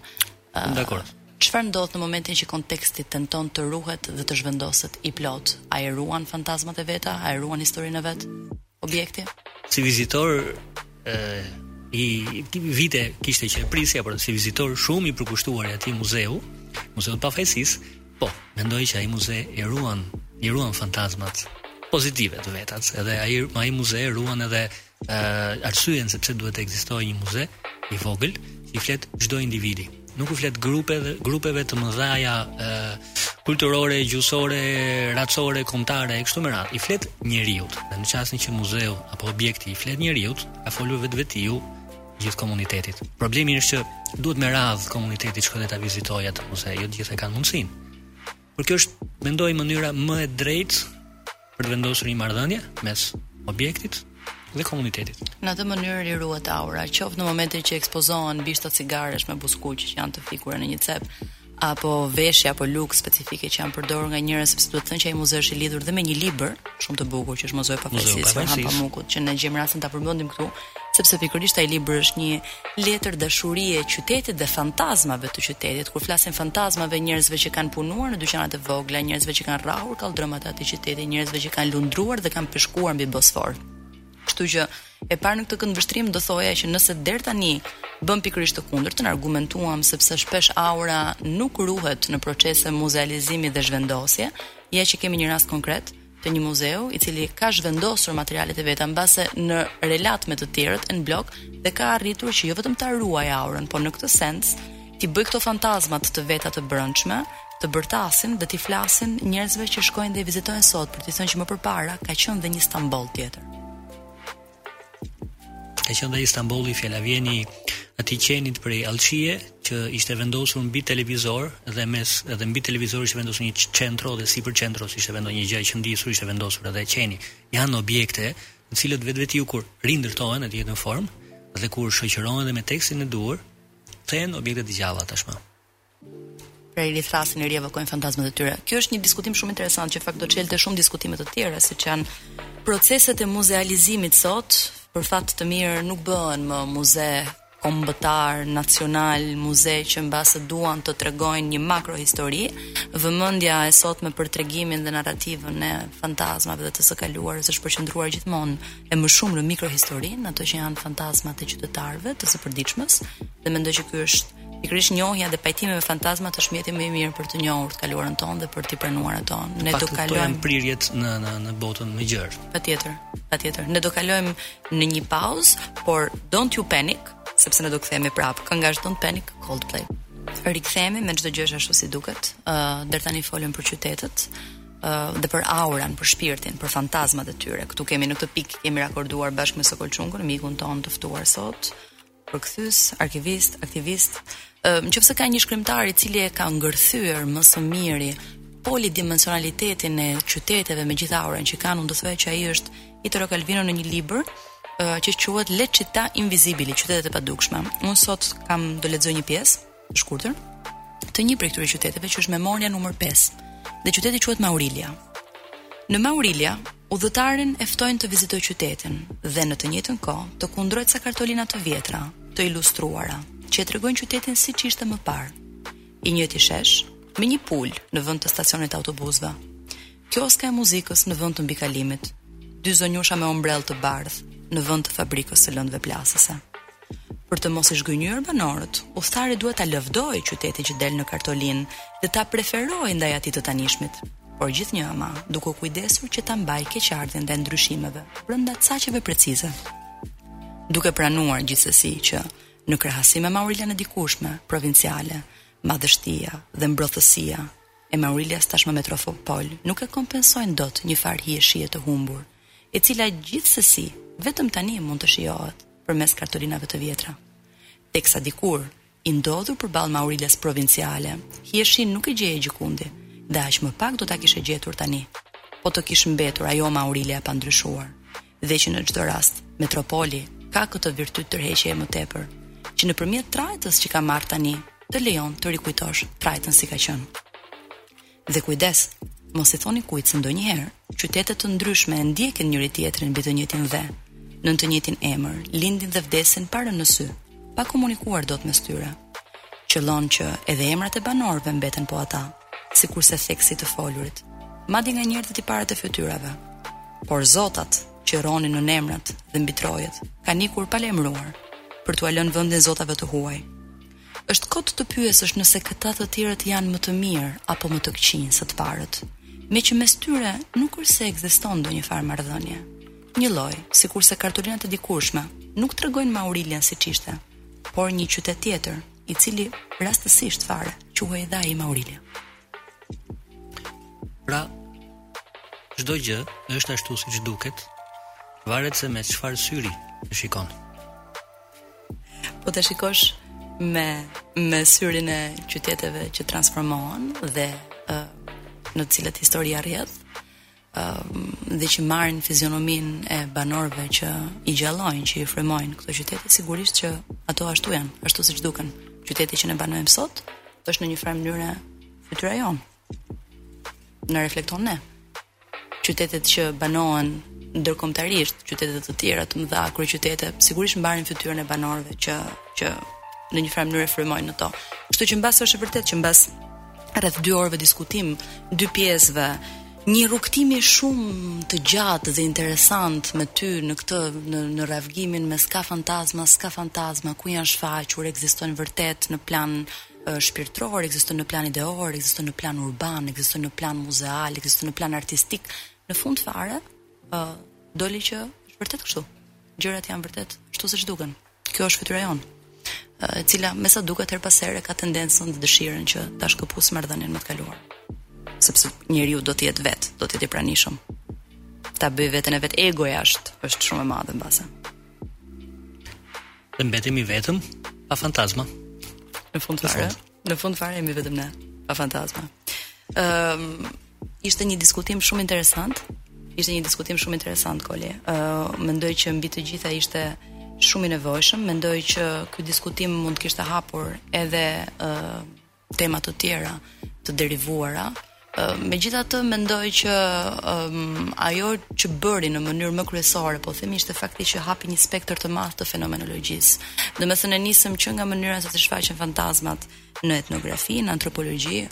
S1: Ëh,
S3: dakord.
S1: Çfarë ndodh në momentin që konteksti tenton të ruhet dhe të zhvendoset i plotë? A i ruan fantazmat e veta, a e ruan historinë e vet? Objekti?
S3: Si vizitor ë i vite kishte që e prisja, por si vizitor shumë i përkushtuar i atij muzeu, Muzeut të Pafajësisë, Po, mendoj që ai muze i ruan, i ruan fantazmat pozitive të vetat, edhe ai ai muze e ruan edhe ë uh, arsyen se pse duhet të ekzistojë një muze i vogël që i flet çdo individi. Nuk u flet grupeve, grupeve të mëdhaja ë uh, kulturore, gjuhësore, racore, kombëtare e kështu me radhë. I flet njeriut. Në çastin që muzeu apo objekti i flet njeriut, ka folur vetvetiu, gjithë komunitetit. Problemi është që duhet me radhë komuniteti të shkojë ta vizitojë atë muze, jo të gjithë e kanë mundësinë. Por kjo është mendoj mënyra më e drejtë për të vendosur një marrëdhënie mes objektit dhe komunitetit.
S1: Në atë mënyrë i ruhet aura, qoftë në momentin që ekspozohen bishta cigaresh me buzëkuq që janë të fikura në një cep, apo veshje apo lukë specifike që janë përdorur nga njerëz sepse duhet të thënë që ai muze është i lidhur dhe me një libër shumë të bukur që është Muzeu i Pafajësisë së
S3: Orhan
S1: Pamukut që ne gjejmë rastin ta përmendim këtu sepse pikërisht ai libër është një letër dashurie e qytetit dhe fantazmave të qytetit kur flasin fantazmave njerëzve që kanë punuar në dyqanat e vogla njerëzve që kanë rrahur kalldrëmat e atij qyteti njerëzve që kanë lundruar dhe kanë peshkuar mbi Bosfor Kështu që e parë në këtë këndvështrim do thoja që nëse deri tani bëmë pikërisht të kundërtën, argumentuam sepse shpesh aura nuk ruhet në procese muzealizimi dhe zhvendosje, ja që kemi një rast konkret të një muzeu i cili ka zhvendosur materialet e veta mbase ndërsa të tjerët e në blok dhe ka arritur që jo vetëm ta ruajë aurën, por në këtë sens T'i bëjë këto fantazmat të veta të brendshme, të bërtasin dhe t'i flasin njerëzve që shkojnë dhe i vizitojnë sot për t'i thënë që më përpara ka qenë dhe një Stamboll tjetër.
S3: Ka qenë dhe Stambolli fjala vjen i atij qenit prej allçie që ishte vendosur mbi televizor dhe mes edhe mbi televizor ishte vendosur një çentro dhe sipër çentros ishte vendosur një gjë e qëndisur ishte vendosur edhe qeni. Janë objekte të cilët vetvetiu kur rindërtohen në të njëjtën formë dhe kur shoqërohen edhe me tekstin e duhur, kthehen objekte të gjalla tashmë.
S1: Pra i rithrasin e rievokojnë fantazmat e tyre. Ky është një diskutim shumë interesant që fakt do çelte shumë diskutime të tjera, siç janë proceset e muzealizimit sot, për fat të mirë nuk bëhen më muze kombëtarë, nacionalë, muze që mbase duan të tregojnë një makrohistori, vëmendja e sotme për tregimin dhe narrativën e fantazmave dhe të së kaluarës është përqendruar gjithmonë e më shumë në mikrohistorinë, ato që janë fantazmat e qytetarëve të së përditshmës, dhe mendoj që ky është pikërisht njohja dhe pajtimi me fantazmat është mjeti më i mirë për të njohur të kaluarën tonë dhe për të pranuar atë. Ne do kalojmë
S3: prirjet në në në botën më gjerë.
S1: Patjetër, patjetër. Ne do kalojmë në një pauzë, por don't you panic, sepse ne do kthehemi prapë. Kënga është Don't Panic Coldplay. Rikthehemi me çdo gjë ashtu si duket. Ë, uh, deri tani folëm për qytetet. dhe për aurën, për shpirtin, për fantazmat e tyre. Këtu kemi në këtë pikë kemi rakorduar bashkë me Sokol Çungën, mikun tonë të ftuar sot, përkthyes, arkivist, aktivist. Në qoftë se ka një shkrimtar i cili e ka ngërthyër më së miri polidimensionalitetin e qyteteve me gjithë aurën që kanë, unë do thoja që ai është Italo Calvino në një libër, që quhet Le città invisibili, qytetet e padukshme. Unë sot kam do lexoj një pjesë, Të shkurtër, të një prej këtyre qyteteve që është Memoria numër 5 dhe qyteti quhet Maurilia. Në Maurilia, udhëtarin e ftojnë të vizitojë qytetin dhe në të njëjtën kohë të kundrojë ca kartolina të vjetra, të ilustruara, që e tregojnë qytetin siç ishte më parë. I njëjti shesh me një pulë në vend të stacionit të autobusëve. Kioska e muzikës në vend të mbikalimit, dy zonjusha me ombrellë të bardhë në vend të fabrikës së lëndëve plasëse. Për të mos i zhgënjyer banorët, udhëtari duhet ta lëvdojë qytetin që del në kartolinë dhe ta preferojë ndaj atij të tanishmit, por gjithnjë ama, duke u kujdesur që ta mbajë keqardhjen ndaj ndryshimeve brenda caqeve precize. Duke pranuar gjithsesi që, në krahasim me Maurilan e dikurshme, provinciale, madhështia dhe mbrothësia e Maurilias tashmë metropol nuk e kompensojnë dot një farë hijeshie të humbur, e cila gjithsesi vetëm tani mund të shijohet përmes kartolinave të vjetra. Teksa dikur, i ndodhur përballë Maurilias provinciale, hijeshinë nuk e gjeje gjëkundi dhe aq më pak do ta kishe gjetur tani, po të kish mbetur ajo Maurilia e pandryshuar. dhe që në çdo rast metropoli ka këtë virtyt tërheqjeje më tepër, që nëpërmjet trajtës që ka marrë tani, të lejon të rikujtosh trajtën si ka qenë. Dhe kujdes, mos i thoni kujt se ndonjëherë qytete të ndryshme e ndjekin njëri-tjetrin mbi të njëjtin dhe, nën të njëjtin emër, lindin dhe vdesin pa rënë në sy, pa komunikuar dot mes tyre. Qëllon që edhe emrat e banorëve mbeten po ata, sikurse theksi i të folurit, madje nganjëherë dhe tiparet e fytyrave. Por zotat që rronin nën emrat dhe mbi trojet kanë ikur pa lajmëruar për t'ua lënë vendin zotave të huaj. Është kot të pyesësh nëse këta të tjerët janë më të mirë apo më të këqinj se të parët, meqë mes tyre nuk është se ekziston ndonjë farë marrëdhënie. Njëlloj sikurse kartolinat e dikurshme nuk tregojnë Maurilian siç ishte, por një qytet tjetër, i cili rastësisht fare quhej dhe ai Maurilia.
S3: Pra, çdo gjë është ashtu siç duket, varet se me çfarë syri e shikon.
S1: Po të shikosh me me syrin e qyteteve që transformohen dhe uh, në të cilat historia rrjedh, dhe që marrin fizionominë e banorëve që i gjallojnë, që i frymojnë këto qytete, sigurisht që ato ashtu janë, ashtu siç duken. Qyteti që ne banojmë sot është në një farë mënyre fytyra jonë. Na reflekton ne. Qytetet që banohen ndërkombëtarisht, qytete të tjera të mëdha, kryeqytete, sigurisht marrin fytyrën e banorëve që që në një farë mënyre frymojnë në to. Kështu që mbas është e vërtetë që mbas rreth 2 orëve diskutim, dy pjesëve, një rrugëtimi shumë të gjatë dhe interesant me ty në këtë në në rrafgimin me s'ka fantazma, s'ka fantazma, ku janë shfaqur, ekzistojnë vërtet në plan shpirtëror, ekzistojnë në plan ideor, ekzistojnë në plan urban, ekzistojnë në plan muzeal, ekzistojnë në plan artistik. Në fund fare, ë uh, doli që është vërtet kështu. Gjërat janë vërtet ashtu siç duken. Kjo është fytyra jonë, e cila me sa duket herë pas here ka tendencën dhe dëshirën që ta shkëpusë marrëdhënien me të kaluarën. Sepse njeriu do të jetë vet, do të jetë i pranishëm. Ta bëjë veten e vet egoja është shumë e madhe mbase.
S3: Dhe mbetemi vetëm, pa fantazma.
S1: Në fund të Në fund fare jemi vetëm ne, pa fantazma. Ëm um, ishte një diskutim shumë interesant. Ishte një diskutim shumë interesant Koli. Ë uh, mendoj që mbi të gjitha ishte shumë i nevojshëm. Mendoj që ky diskutim mund të kishte hapur edhe ë uh, tema të tjera të derivuara. Megjithatë, mendoj që ajo që bëri në mënyrë më kryesore, po themi ishte fakti që hapi një spektër të madh të fenomenologjisë. Domethënë nisëm që nga mënyra se si shfaqen fantazmat në etnografi, në antropologji,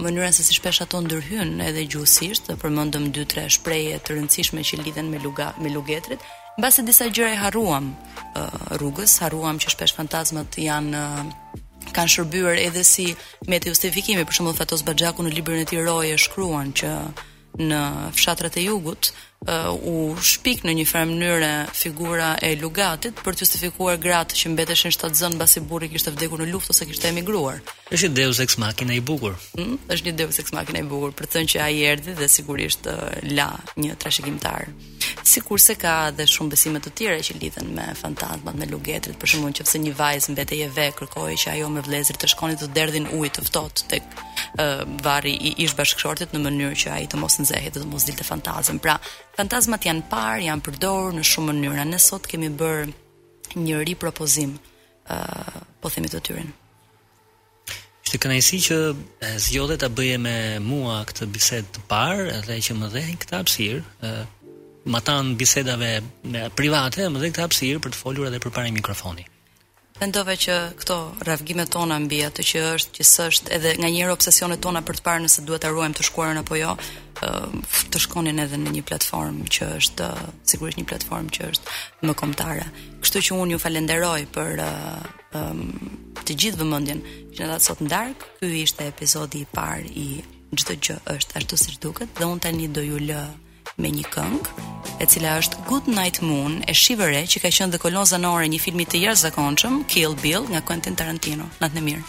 S1: mënyra se si shpesh ato ndërhyjnë edhe gjuhësisht, përmendëm 2-3 shprehje të rëndësishme që lidhen me luga, me lugetërit, mbase disa gjëra i harruam rrugës, harruam që shpesh fantazmat janë kanë shërbyer edhe si Mjete justifikimi, për shembull Fatos Baxhaku në librin e tij Roje shkruan që në fshatrat e jugut uh, u shpik në një farë mënyre figura e lugatit për të justifikuar gratë që mbeteshin shtatzënë mbasi burri kishte vdekur në luftë ose kishte emigruar.
S3: Është një deus ex machina i bukur.
S1: Mm, është një deus ex machina i bukur, për të thënë që ai erdhi dhe sigurisht uh, la një trashëgimtar. Sikurse ka edhe shumë besime të tjera që lidhen me fantazmat, me lugetërit, për shembull nëse një vajzë mbetej e ve, kërkohej që ajo me vëllezërit të shkonin të derdhin ujë të ftohtë tek ë varri i ish bashkëshortit në mënyrë që ai të mos nxehej dhe të mos dilte fantazëm. Pra, fantazmat janë parë, janë përdorur në shumë mënyra. Ne sot kemi bërë një ripropozim ë po themi të tyren.
S3: Ishte kënaqësi që zgjodhe ta bëje me mua këtë bisedë të parë dhe që më dhe këtë hapësirë, ë matanë bisedave private, më dhe këtë hapësirë për të folur edhe përpara një
S1: mikrofoni. Mendove që këto rrafgime tona mbi atë që është, që s'është, edhe nganjëherë obsesionet tona për të parë nëse duhet ta ruajmë të shkuarën apo jo, ë të shkonin edhe në një platformë që është sigurisht një platformë që është më kombëtare. Kështu që unë ju falenderoj për um, të gjithë vëmendjen që na dhatë sot në darkë. Ky ishte episodi i parë i çdo gjë është ashtu siç duket dhe unë tani do ju lë me një këngë, e cila është Goodnight Moon e Shivaree që ka qenë dhe kolonë zanore e një filmi të jashtëzakonshëm, Kill Bill nga Quentin Tarantino. Natën e mirë.